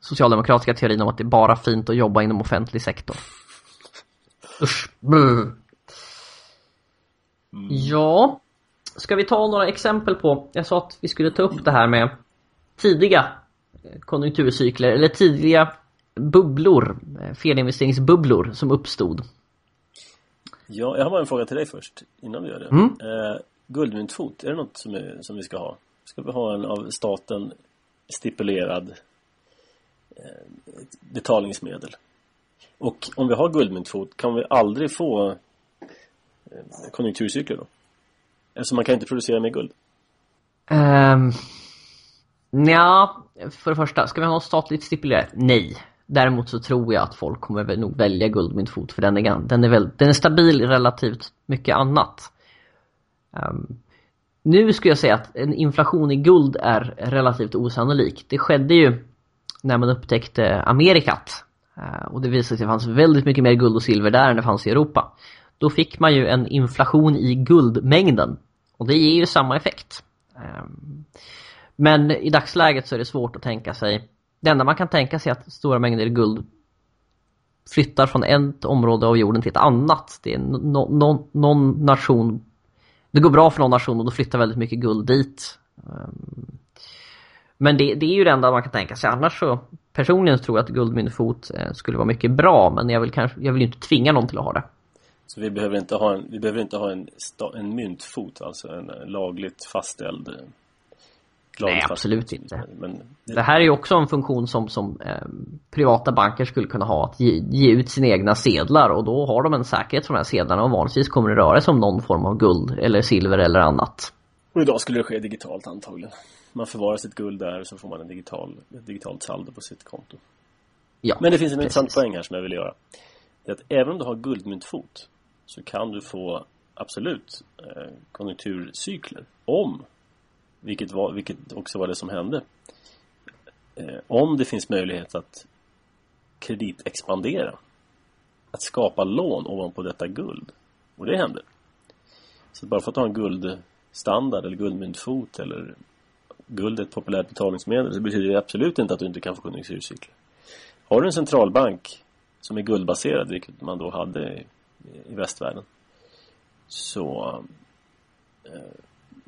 socialdemokratiska teorin om att det är bara fint att jobba inom offentlig sektor. Usch. Mm. Ja, ska vi ta några exempel på, jag sa att vi skulle ta upp det här med tidiga konjunkturcykler eller tidiga bubblor, felinvesteringsbubblor som uppstod. Ja, jag har bara en fråga till dig först innan vi gör det. Mm. Eh, guldmyntfot, är det något som, är, som vi ska ha? Ska vi ha en av staten stipulerad eh, betalningsmedel? Och om vi har guldmyntfot, kan vi aldrig få eh, konjunkturcykler då? Eftersom man kan inte producera mer guld. Um, Ja, för det första, ska vi ha något statligt stipulerat? Nej. Däremot så tror jag att folk kommer nog välja guldmyntfot för den är, den är, väl, den är stabil relativt mycket annat. Um, nu skulle jag säga att en inflation i guld är relativt osannolik. Det skedde ju när man upptäckte Amerikat. Uh, och det visade sig att det fanns väldigt mycket mer guld och silver där än det fanns i Europa. Då fick man ju en inflation i guldmängden. Och det ger ju samma effekt. Um, men i dagsläget så är det svårt att tänka sig. Det enda man kan tänka sig är att stora mängder guld flyttar från ett område av jorden till ett annat. Det är no, no, någon nation det går bra för någon nation och då flyttar väldigt mycket guld dit. Ehm, men det, det är ju det enda man kan tänka sig. Annars så personligen tror jag att guldmyntfot eh, skulle vara mycket bra men jag vill, kanske, jag vill ju inte tvinga någon till att ha det. Så vi behöver inte ha en, vi behöver inte ha en, en myntfot, alltså en eh, lagligt fastställd eh, Nej, absolut inte. Men det... det... här är ju också en funktion som, som eh, privata banker skulle kunna ha, att ge, ge, ut sina egna sedlar och då har de en säkerhet för de här sedlarna och vanligtvis kommer det röra sig om någon form av guld eller silver eller annat. Och idag skulle det ske digitalt antagligen. Man förvarar sitt guld där så får man en digital, ett digitalt saldo på sitt konto. Ja, Men det finns en intressant poäng här som jag vill göra. Det är att även om du har guldmyntfot så kan du få absolut eh, konjunkturcykler om vilket, var, vilket också var det som hände. Eh, om det finns möjlighet att kreditexpandera. Att skapa lån ovanpå detta guld. Och det hände. Så bara för att ha en guldstandard eller guldmyntfot eller guld är ett populärt betalningsmedel så betyder det absolut inte att du inte kan få konjunkturcykler. Har du en centralbank som är guldbaserad, vilket man då hade i västvärlden så eh,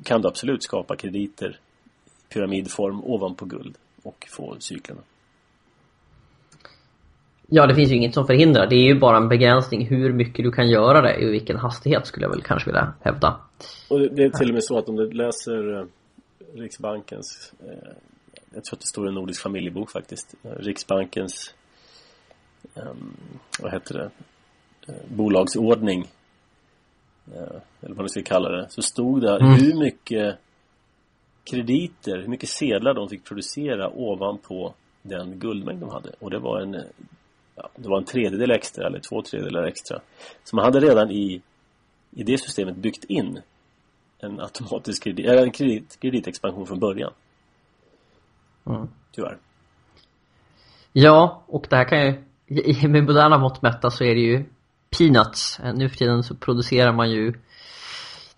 kan du absolut skapa krediter pyramidform ovanpå guld och få cyklerna. Ja, det finns ju inget som förhindrar. Det är ju bara en begränsning hur mycket du kan göra det i vilken hastighet skulle jag väl kanske vilja hävda. Och det är till och med så att om du läser eh, Riksbankens eh, jag tror att det står i en nordisk familjebok faktiskt Riksbankens um, vad heter det bolagsordning Eh, eller vad man ska kalla det, så stod det mm. hur mycket krediter, hur mycket sedlar de fick producera ovanpå den guldmängd de hade. Och det var en, ja, det var en tredjedel extra eller två tredjedelar extra. Så man hade redan i, i det systemet byggt in en automatisk kredit, eller en kredit, kreditexpansion från början. Mm. Tyvärr. Ja, och det här kan ju, med moderna mått mätta så är det ju peanuts. Eh, nu för tiden så producerar man ju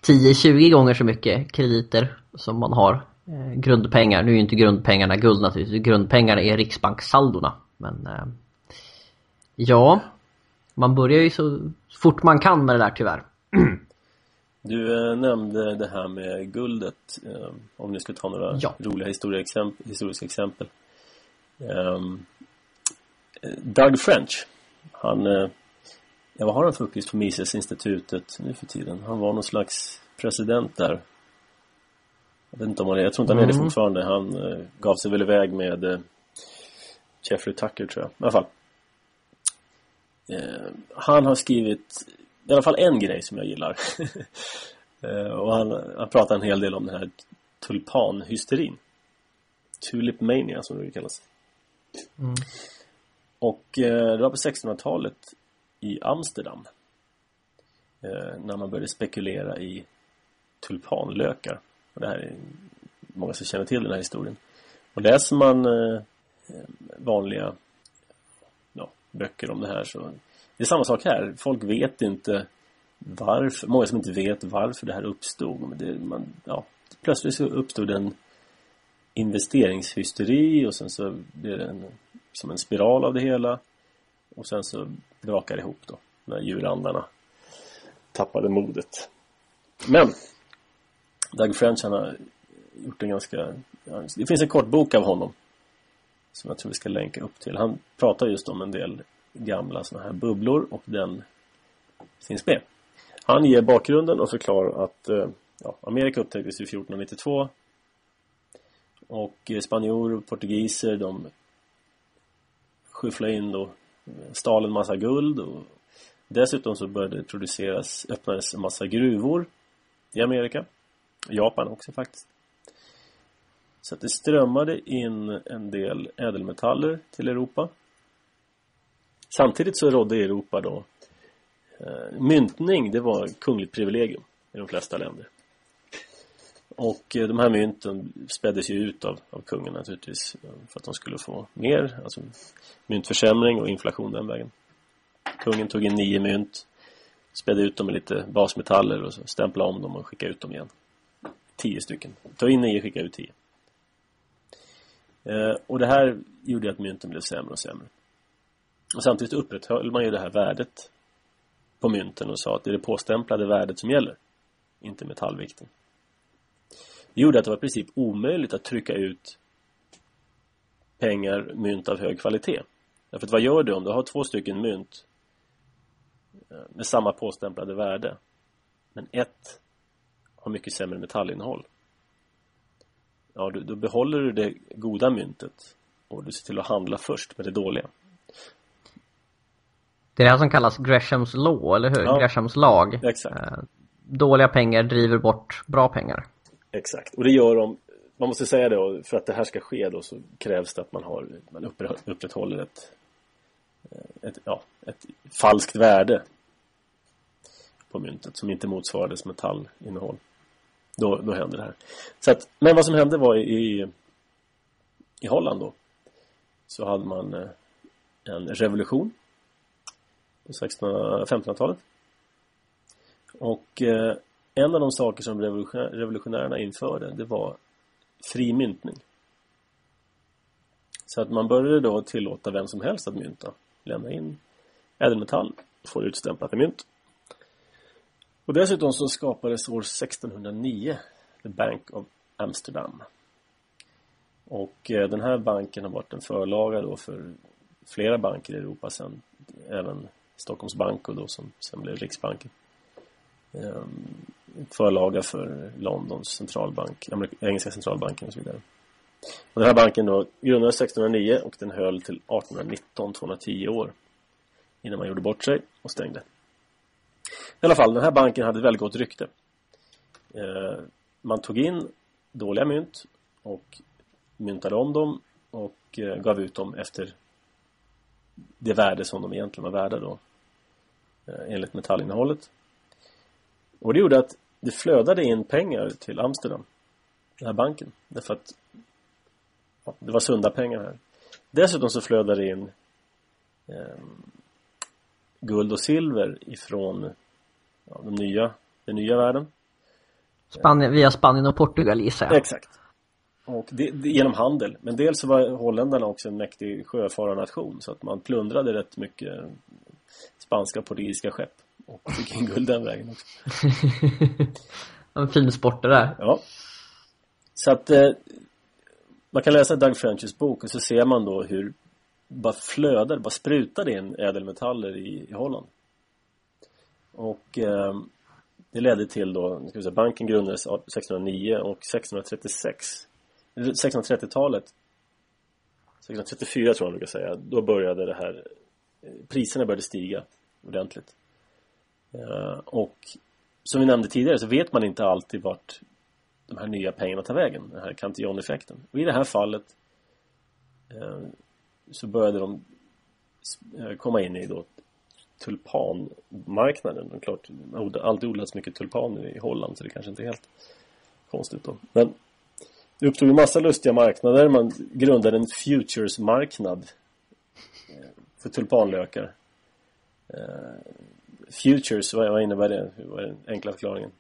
10-20 gånger så mycket krediter som man har eh, grundpengar. Nu är ju inte grundpengarna guld naturligtvis. Grundpengarna är riksbankssaldona. Men eh, ja, man börjar ju så fort man kan med det där tyvärr. Du eh, nämnde det här med guldet. Eh, om ni ska ta några ja. roliga historieexempel, historiska exempel. Um, Doug French. Han eh, Ja, vad har han för uppgift på Mises-institutet nu för tiden? Han var någon slags president där. Jag vet inte om han är, jag tror inte han är det mm. fortfarande. Han eh, gav sig väl iväg med eh, Jeffrey Tucker tror jag. I alla fall. Eh, han har skrivit i alla fall en grej som jag gillar. eh, och han, han pratar en hel del om den här tulpanhysterin. Tulip mania som det kallas. Mm. Och eh, det var på 1600-talet i Amsterdam eh, när man började spekulera i tulpanlökar. Och det här är många som känner till den här historien. Och läser man eh, vanliga ja, böcker om det här så det är samma sak här. Folk vet inte varför, många som inte vet varför det här uppstod. Men det, man, ja, plötsligt så uppstod en investeringshysteri och sen så blev det en, som en spiral av det hela. Och sen så brakade ihop då när djurandarna tappade modet. Men Doug French han har gjort en ganska det finns en kort bok av honom som jag tror vi ska länka upp till. Han pratar just om en del gamla sådana här bubblor och den finns med. Han ger bakgrunden och förklarar att eh, ja, Amerika upptäcktes 1492 och eh, spanjorer och portugiser de skyfflade in då stal en massa guld och dessutom så började det produceras, öppnades en massa gruvor i Amerika. Japan också faktiskt. Så att det strömmade in en del ädelmetaller till Europa. Samtidigt så rådde i Europa då eh, myntning, det var kungligt privilegium i de flesta länder. Och eh, de här mynten späddes ju ut av, av kungen naturligtvis eh, för att de skulle få mer, alltså myntförsämring och inflation den vägen. Kungen tog in nio mynt, spädde ut dem med lite basmetaller och stämplade om dem och skickade ut dem igen. Tio stycken. Ta in nio, skicka ut tio. Eh, och det här gjorde att mynten blev sämre och sämre. Och samtidigt upprätthöll man ju det här värdet på mynten och sa att det är det påstämplade värdet som gäller, inte metallvikten. Gjorde att det var i princip omöjligt att trycka ut pengar, mynt av hög kvalitet. Därför att vad gör du om du har två stycken mynt eh, med samma påstämplade värde. Men ett har mycket sämre metallinnehåll. Ja, då, då behåller du det goda myntet och du ser till att handla först med det dåliga. Det är det här som kallas Greshams law, eller hur? Ja. Greshams lag. Exakt. Eh, Dåliga pengar driver bort bra pengar. Exakt, och det gör de man måste säga det, för att det här ska ske då så krävs det att man har man upprätthåller ett, eh, ett, ja, ett falskt värde på myntet som inte motsvarar dess metallinnehåll. Då, då händer det här. Så att, men vad som hände var i, i Holland då så hade man eh, en revolution på 1600 1500-talet. Och eh, en av de saker som revolutionär, revolutionärerna införde det var fri myntning. Så att man började då tillåta vem som helst att mynta. Lämna in ädelmetall och få utstämplat i mynt. Och dessutom så skapades år 1609 The Bank of Amsterdam. Och eh, den här banken har varit en förlaga då för flera banker i Europa sen. Även Stockholms bank och då som sen blev Riksbanken. Ehm, Förlaga för Londons centralbank, engelska centralbanken och så vidare. Och den här banken då grundades 1609 och den höll till 1819, 210 år innan man gjorde bort sig och stängde. I alla fall, den här banken hade ett väldigt gott rykte. Eh, man tog in dåliga mynt och myntade om dem och eh, gav ut dem efter det värde som de egentligen var värda då eh, enligt metallinnehållet. Och det gjorde att det flödade in pengar till Amsterdam, den här banken. Därför att ja, det var sunda pengar här. Dessutom så flödade det in eh, guld och silver ifrån ja, de nya, den nya världen. Spanien, via Spanien och Portugal gissar jag. Exakt. Och det, det, genom handel. Men dels så var holländarna också en mäktig sjöfararnation så att man plundrade rätt mycket spanska och portugisiska skepp och fick in guld den vägen också. en fin sport det där. Ja. Så att eh, man kan läsa Doug Frenchs bok och så ser man då hur bara flödar, bara sprutar in ädelmetaller i, i Holland. Och eh, det ledde till då, ska vi säga, banken grundades 1609 och 1636 1630-talet 1634 tror jag man brukar säga, då började det här priserna började stiga ordentligt. Eh, och som vi nämnde tidigare så vet man inte alltid vart de här nya pengarna tar vägen, den här Cantillon-effekten. Och i det här fallet eh, så började de eh, komma in i då tulpanmarknaden. Och klart, det har alltid odlats mycket tulpaner i Holland så det kanske inte är helt konstigt då. Men det uppstod en massa lustiga marknader. Man grundade en futures-marknad för tulpanlökar. Futures, vad, vad innebär det? Vad är den enkla förklaringen?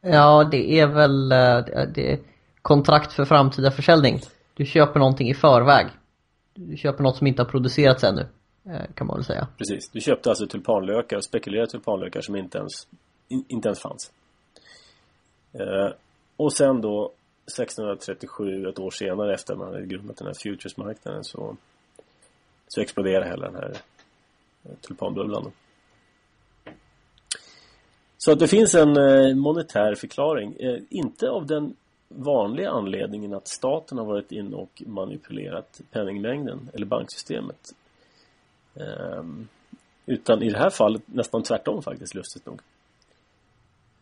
Ja, det är väl eh, det är kontrakt för framtida försäljning. Du köper någonting i förväg. Du köper något som inte har producerats ännu, eh, kan man väl säga. Precis, du köpte alltså tulpanlökar spekulerade tulpanlökar som inte ens, in, inte ens fanns. Eh, och sen då 1637, ett år senare efter man hade grundat den här futuresmarknaden så, så exploderade hela den här tulpanbubblan. Då. Så att det finns en eh, monetär förklaring. Eh, inte av den vanliga anledningen att staten har varit in och manipulerat penningmängden eller banksystemet. Ehm, utan i det här fallet nästan tvärtom faktiskt, lustigt nog.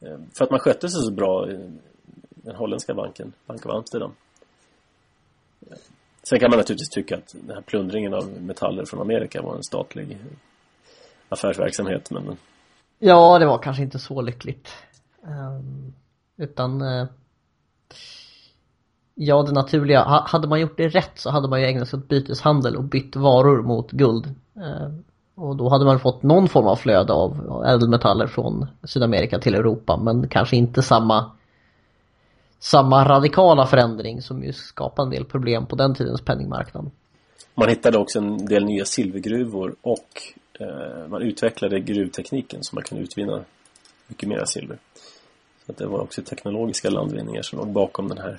Ehm, för att man skötte sig så bra i den holländska banken, Bank of Amsterdam. Sen kan man naturligtvis tycka att den här plundringen av metaller från Amerika var en statlig affärsverksamhet men Ja, det var kanske inte så lyckligt. Ehm, utan eh, Ja, det naturliga. Hade man gjort det rätt så hade man ju ägnat sig åt byteshandel och bytt varor mot guld. Ehm, och då hade man fått någon form av flöde av ädelmetaller från Sydamerika till Europa, men kanske inte samma samma radikala förändring som ju skapade en del problem på den tidens penningmarknad. Man hittade också en del nya silvergruvor och Eh, man utvecklade gruvtekniken så man kan utvinna mycket mera silver. Så att det var också teknologiska landvinningar som låg bakom den här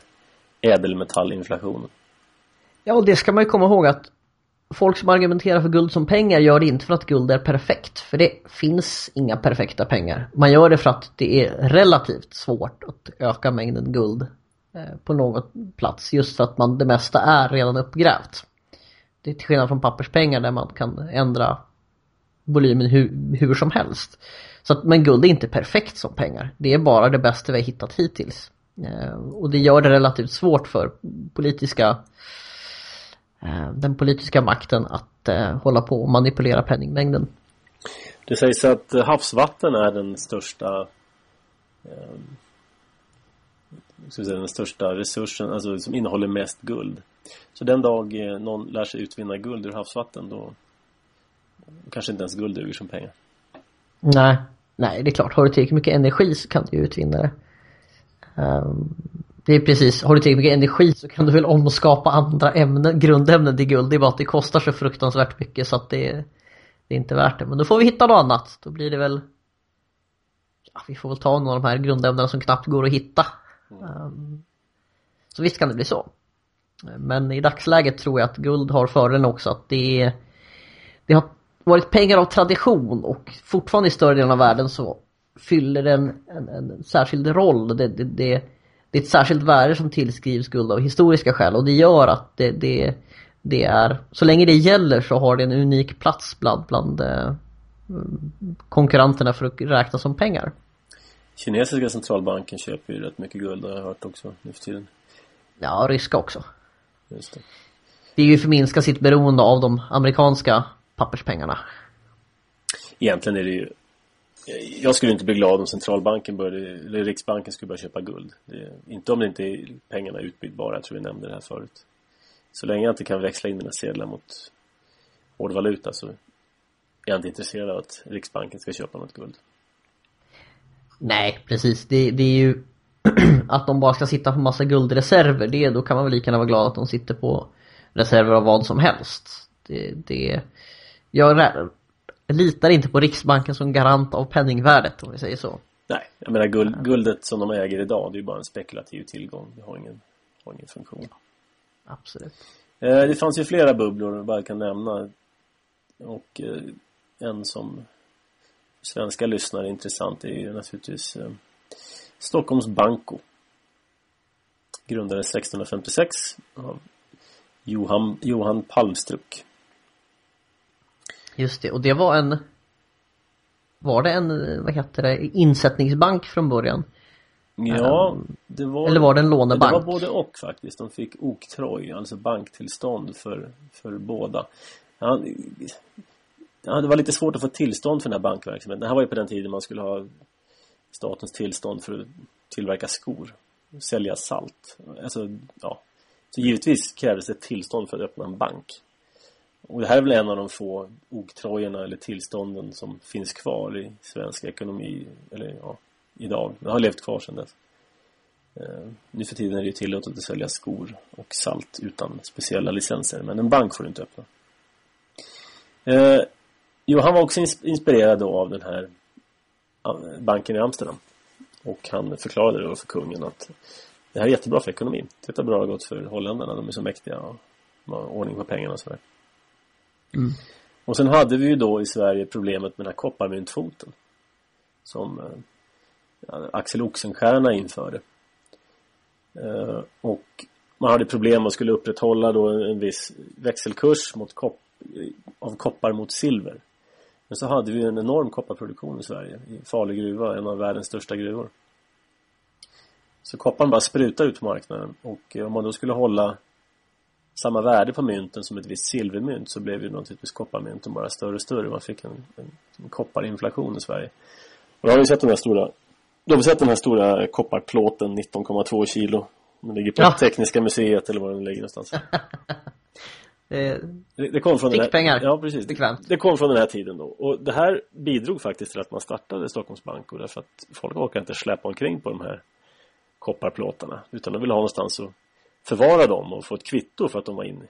ädelmetallinflationen. Ja, och det ska man ju komma ihåg att folk som argumenterar för guld som pengar gör det inte för att guld är perfekt. För det finns inga perfekta pengar. Man gör det för att det är relativt svårt att öka mängden guld eh, på någon plats. Just för att man, det mesta är redan uppgrävt. Det är till skillnad från papperspengar där man kan ändra volymen hur, hur som helst. Så att, men guld är inte perfekt som pengar. Det är bara det bästa vi har hittat hittills. Eh, och det gör det relativt svårt för politiska Eh, den politiska makten att eh, hålla på och manipulera penningmängden. Det sägs att havsvatten är den största eh, säga, den största resursen, alltså som innehåller mest guld. Så den dag eh, någon lär sig utvinna guld ur havsvatten då kanske inte ens guld duger som pengar. Nej, nej det är klart. Har du tillräckligt mycket energi så kan du ju utvinna det. Um, det är precis, har du tillräckligt mycket energi så kan du väl omskapa andra ämnen, grundämnen till guld. Det är bara att det kostar så fruktansvärt mycket så att det, det är inte värt det. Men då får vi hitta något annat. Då blir det väl ja, Vi får väl ta några av de här grundämnena som knappt går att hitta. Um, så visst kan det bli så. Men i dagsläget tror jag att guld har fördelen också att det, det har varit pengar av tradition och fortfarande i större delen av världen så fyller den en, en, en särskild roll. Det, det, det, det är ett särskilt värde som tillskrivs guld av historiska skäl och det gör att det, det, det är, så länge det gäller så har det en unik plats bland, bland eh, konkurrenterna för att räknas som pengar. Kinesiska centralbanken köper ju rätt mycket guld har jag hört också nu för tiden. Ja, ryska också. Just det. Det är ju förminska sitt beroende av de amerikanska papperspengarna. Egentligen är det ju jag skulle inte bli glad om centralbanken började, eller Riksbanken skulle börja köpa guld. Det, inte om det inte är pengarna utbytbara, jag tror vi nämnde det här förut. Så länge jag inte kan växla in mina sedlar mot hårdvaluta så är jag inte intresserad av att Riksbanken ska köpa något guld. Nej, precis. Det, det är ju att de bara ska sitta på massa guldreserver, det, då kan man väl lika gärna vara glad att de sitter på reserver av vad som helst. Det, det, jag litar inte på Riksbanken som garant av penningvärdet om vi säger så. Nej, jag menar guld, guldet som de äger idag det är ju bara en spekulativ tillgång. Det har ingen, har ingen funktion. Absolut. Eh, det fanns ju flera bubblor jag bara kan nämna. Och eh, en som svenska lyssnare är intressant är ju naturligtvis eh, Stockholms Banco. Grundades 1656 av Johan, Johan Palmstruck. Just det, och det var en Var det en, vad heter det, insättningsbank från början? Ja, ehm, det var Eller var det en lånebank? Det var både och faktiskt. De fick oktroj, alltså banktillstånd för, för båda. Ja, ja, det var lite svårt att få tillstånd för den här bankverksamheten. Det här var ju på den tiden man skulle ha statens tillstånd för att tillverka skor. Sälja salt. Alltså, ja. Så givetvis krävdes det tillstånd för att öppna en bank. Och det här är väl en av de få oktrojorna eller tillstånden som finns kvar i svensk ekonomi eller ja, idag. Den har levt kvar sedan dess. Eh, nu för tiden är det ju tillåtet att sälja skor och salt utan speciella licenser men en bank får du inte öppna. Eh, jo, han var också inspirerad då av den här banken i Amsterdam. Och han förklarade då för kungen att det här är jättebra för ekonomin. Titta bra det har gått för holländarna. De är så mäktiga och har ordning på pengarna och sådär. Mm. Och sen hade vi ju då i Sverige problemet med den här kopparmyntfoten. Som eh, Axel Oxenstierna införde. Eh, och man hade problem och skulle upprätthålla då en viss växelkurs mot kop av koppar mot silver. Men så hade vi en enorm kopparproduktion i Sverige i Falu gruva, en av världens största gruvor. Så kopparn bara sprutade ut på marknaden och eh, om man då skulle hålla samma värde på mynten som ett visst silvermynt så blev ju naturligtvis kopparmynten bara större och större. Man fick en, en, en kopparinflation i Sverige. Och då har vi sett den här stora då har vi sett den här stora kopparplåten 19,2 kilo. Den ligger på ja. Tekniska museet eller var den ligger någonstans. det, det, kom från den här, pengar. Ja, precis. Bekvämt. Det kom från den här tiden då. Och det här bidrog faktiskt till att man startade Stockholms Bank. Och därför att folk orkar inte släppa omkring på de här kopparplåtarna. Utan de vill ha någonstans att förvara dem och få ett kvitto för att de var inne.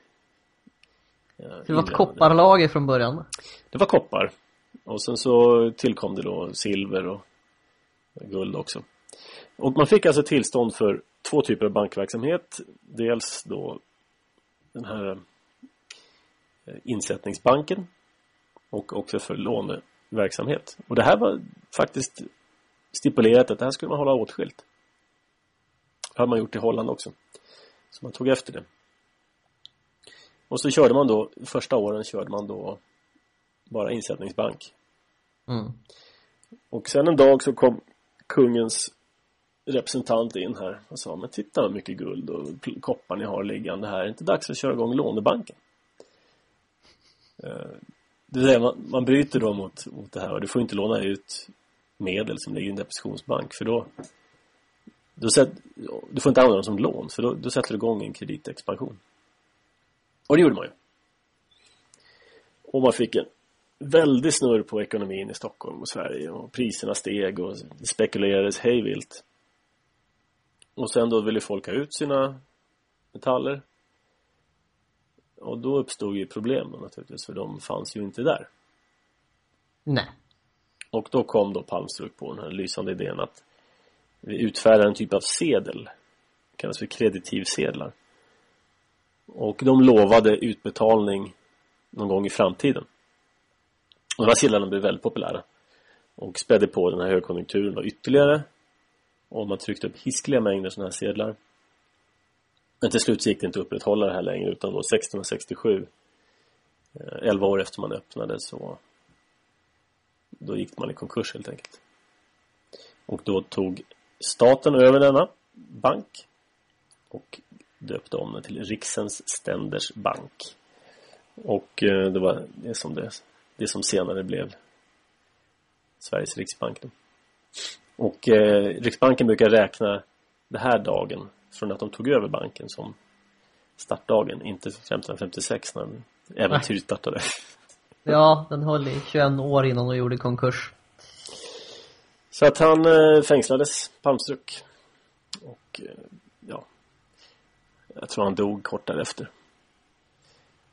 Det var ett kopparlager från början? Det var koppar. Och sen så tillkom det då silver och guld också. Och man fick alltså tillstånd för två typer av bankverksamhet. Dels då den här eh, Insättningsbanken och också för låneverksamhet. Och det här var faktiskt stipulerat att det här skulle man hålla åtskilt. Det har man gjort i Holland också. Så man tog efter det. Och så körde man då, första åren körde man då bara insättningsbank. Mm. Och sen en dag så kom kungens representant in här och sa men titta vad mycket guld och koppar ni har liggande här. Är det inte dags att köra igång lånebanken? Eh, det säga man, man bryter då mot, mot det här och du får inte låna ut medel som ligger i en depositionsbank för då, då sätt, du får inte använda dem som lån för då, då sätter du igång en kreditexpansion. Och det gjorde man ju. Och man fick en väldig snurr på ekonomin i Stockholm och Sverige och priserna steg och det spekulerades hejvilt. Och sen då ville folk ha ut sina metaller. Och då uppstod ju problem naturligtvis för de fanns ju inte där. Nej. Och då kom då Palmstruck på den här lysande idén att vi utfärdar en typ av sedel. Det kallas för kreditivsedlar. Och de lovade utbetalning någon gång i framtiden. Och de här sedlarna blev väldigt populära. Och spädde på den här högkonjunkturen då ytterligare. Och man tryckte upp hiskliga mängder sådana här sedlar. Men till slut gick det inte att upprätthålla det här längre utan då 1667 11 eh, år efter man öppnade så då gick man i konkurs helt enkelt. Och då tog staten över denna bank och döpte om den till Riksens Ständers Bank. Och eh, det var det som, det, det som senare blev Sveriges Riksbank. Då. Och eh, Riksbanken brukar räkna den här dagen från att de tog över banken som startdagen, inte 1556 när äventyret startade. Ja, den höll i 21 år innan de gjorde konkurs. Så att han eh, fängslades, Palmstruck. Och eh, ja, jag tror han dog kort därefter.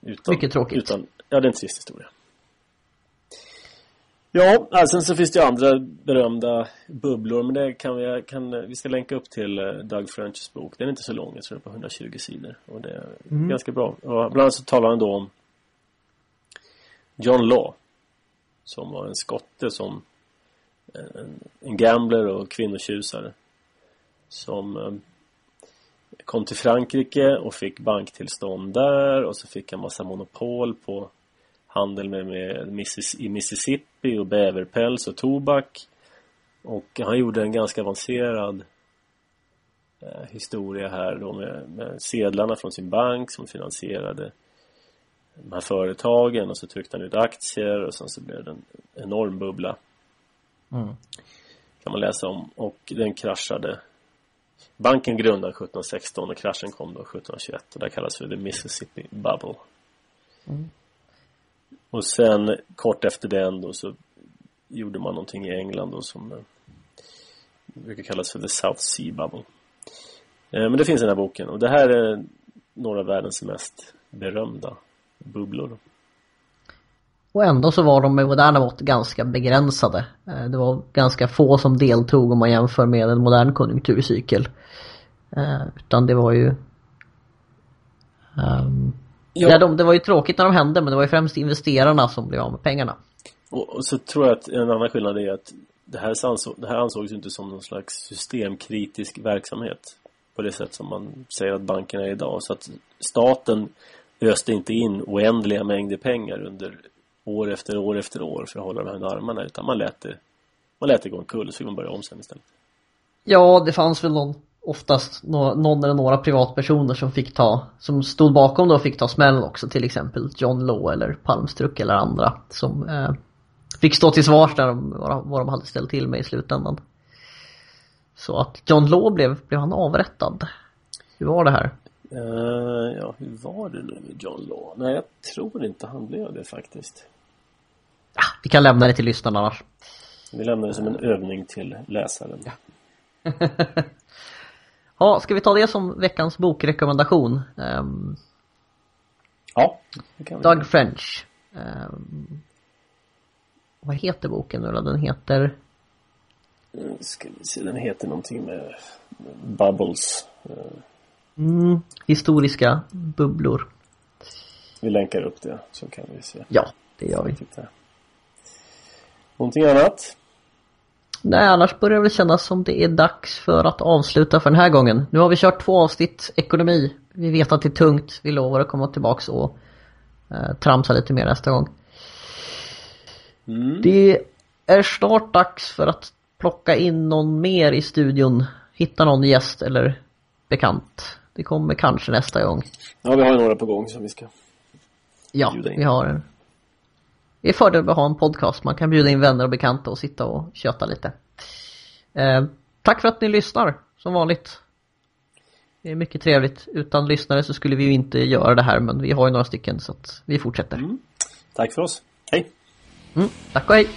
Utan, Mycket tråkigt. Utan, ja, det är en trist historia. Ja, alltså, sen så finns det ju andra berömda bubblor men det kan vi, kan, vi ska länka upp till eh, Doug Frenchs bok. Den är inte så lång, jag tror den är på 120 sidor och det är mm. ganska bra. Och bland annat så talar han då om John Law som var en skotte som Eh, en, gambler och kvinnotjusare som eh, kom till Frankrike och fick banktillstånd där och så fick han massa monopol på handel med, med Missis, i Mississippi och bäverpäls och tobak och han gjorde en ganska avancerad eh, historia här då med, med sedlarna från sin bank som finansierade de här företagen och så tryckte han ut aktier och sen så blev det en enorm bubbla. Mm. Kan man läsa om och den kraschade. Banken grundade 1716 och kraschen kom då 1721 och det kallas för the Mississippi Bubble. Mm. Och sen kort efter den då så gjorde man någonting i England då som eh, brukar kallas för the South Sea Bubble. Eh, men det finns i den här boken och det här är några av världens mest berömda bubblor. Och ändå så var de med moderna mått ganska begränsade. Eh, det var ganska få som deltog om man jämför med en modern konjunkturcykel. Eh, utan det var ju... Um, ja. ja de, det var ju tråkigt när de hände men det var ju främst investerarna som blev av med pengarna. Och, och så tror jag att en annan skillnad är att det här, ansåg, det här ansågs inte som någon slags systemkritisk verksamhet på det sätt som man säger att bankerna är idag. Så att staten öste inte in oändliga mängder pengar under år efter år efter år för att hålla de här armarna utan man lät det, man lät det gå omkull så fick man börja om sen istället. Ja, det fanns väl någon, oftast någon eller några privatpersoner som fick ta, som stod bakom då och fick ta smällen också, till exempel John Law eller Palmstruck eller andra som eh, fick stå till svars där de, vad de hade ställt till med i slutändan. Så att John Law blev, blev han avrättad? Hur var det här? Uh, ja, hur var det nu med John Law? Nej, jag tror inte han blev det faktiskt. Ja, vi kan lämna det till lyssnarna annars. Vi lämnar det som en övning till läsaren. Ja. ja, ska vi ta det som veckans bokrekommendation? Um, ja, det kan vi. Doug French. Um, vad heter boken nu då? Den heter? Mm, ska vi se, den heter någonting med Bubbles. Mm, historiska bubblor. Vi länkar upp det så kan vi se. Ja, det gör vi. Titta. Någonting annat? Nej, annars börjar det väl kännas som det är dags för att avsluta för den här gången. Nu har vi kört två avsnitt ekonomi. Vi vet att det är tungt. Vi lovar att komma tillbaks och eh, tramsa lite mer nästa gång. Mm. Det är snart dags för att plocka in någon mer i studion. Hitta någon gäst eller bekant. Det kommer kanske nästa gång. Ja, vi har några på gång som vi ska Ja, Bjuda in. vi har en. Det är fördel att ha en podcast. Man kan bjuda in vänner och bekanta och sitta och köta lite. Eh, tack för att ni lyssnar, som vanligt. Det är mycket trevligt. Utan lyssnare så skulle vi ju inte göra det här, men vi har ju några stycken så att vi fortsätter. Tack för oss. Hej! Mm, tack och hej!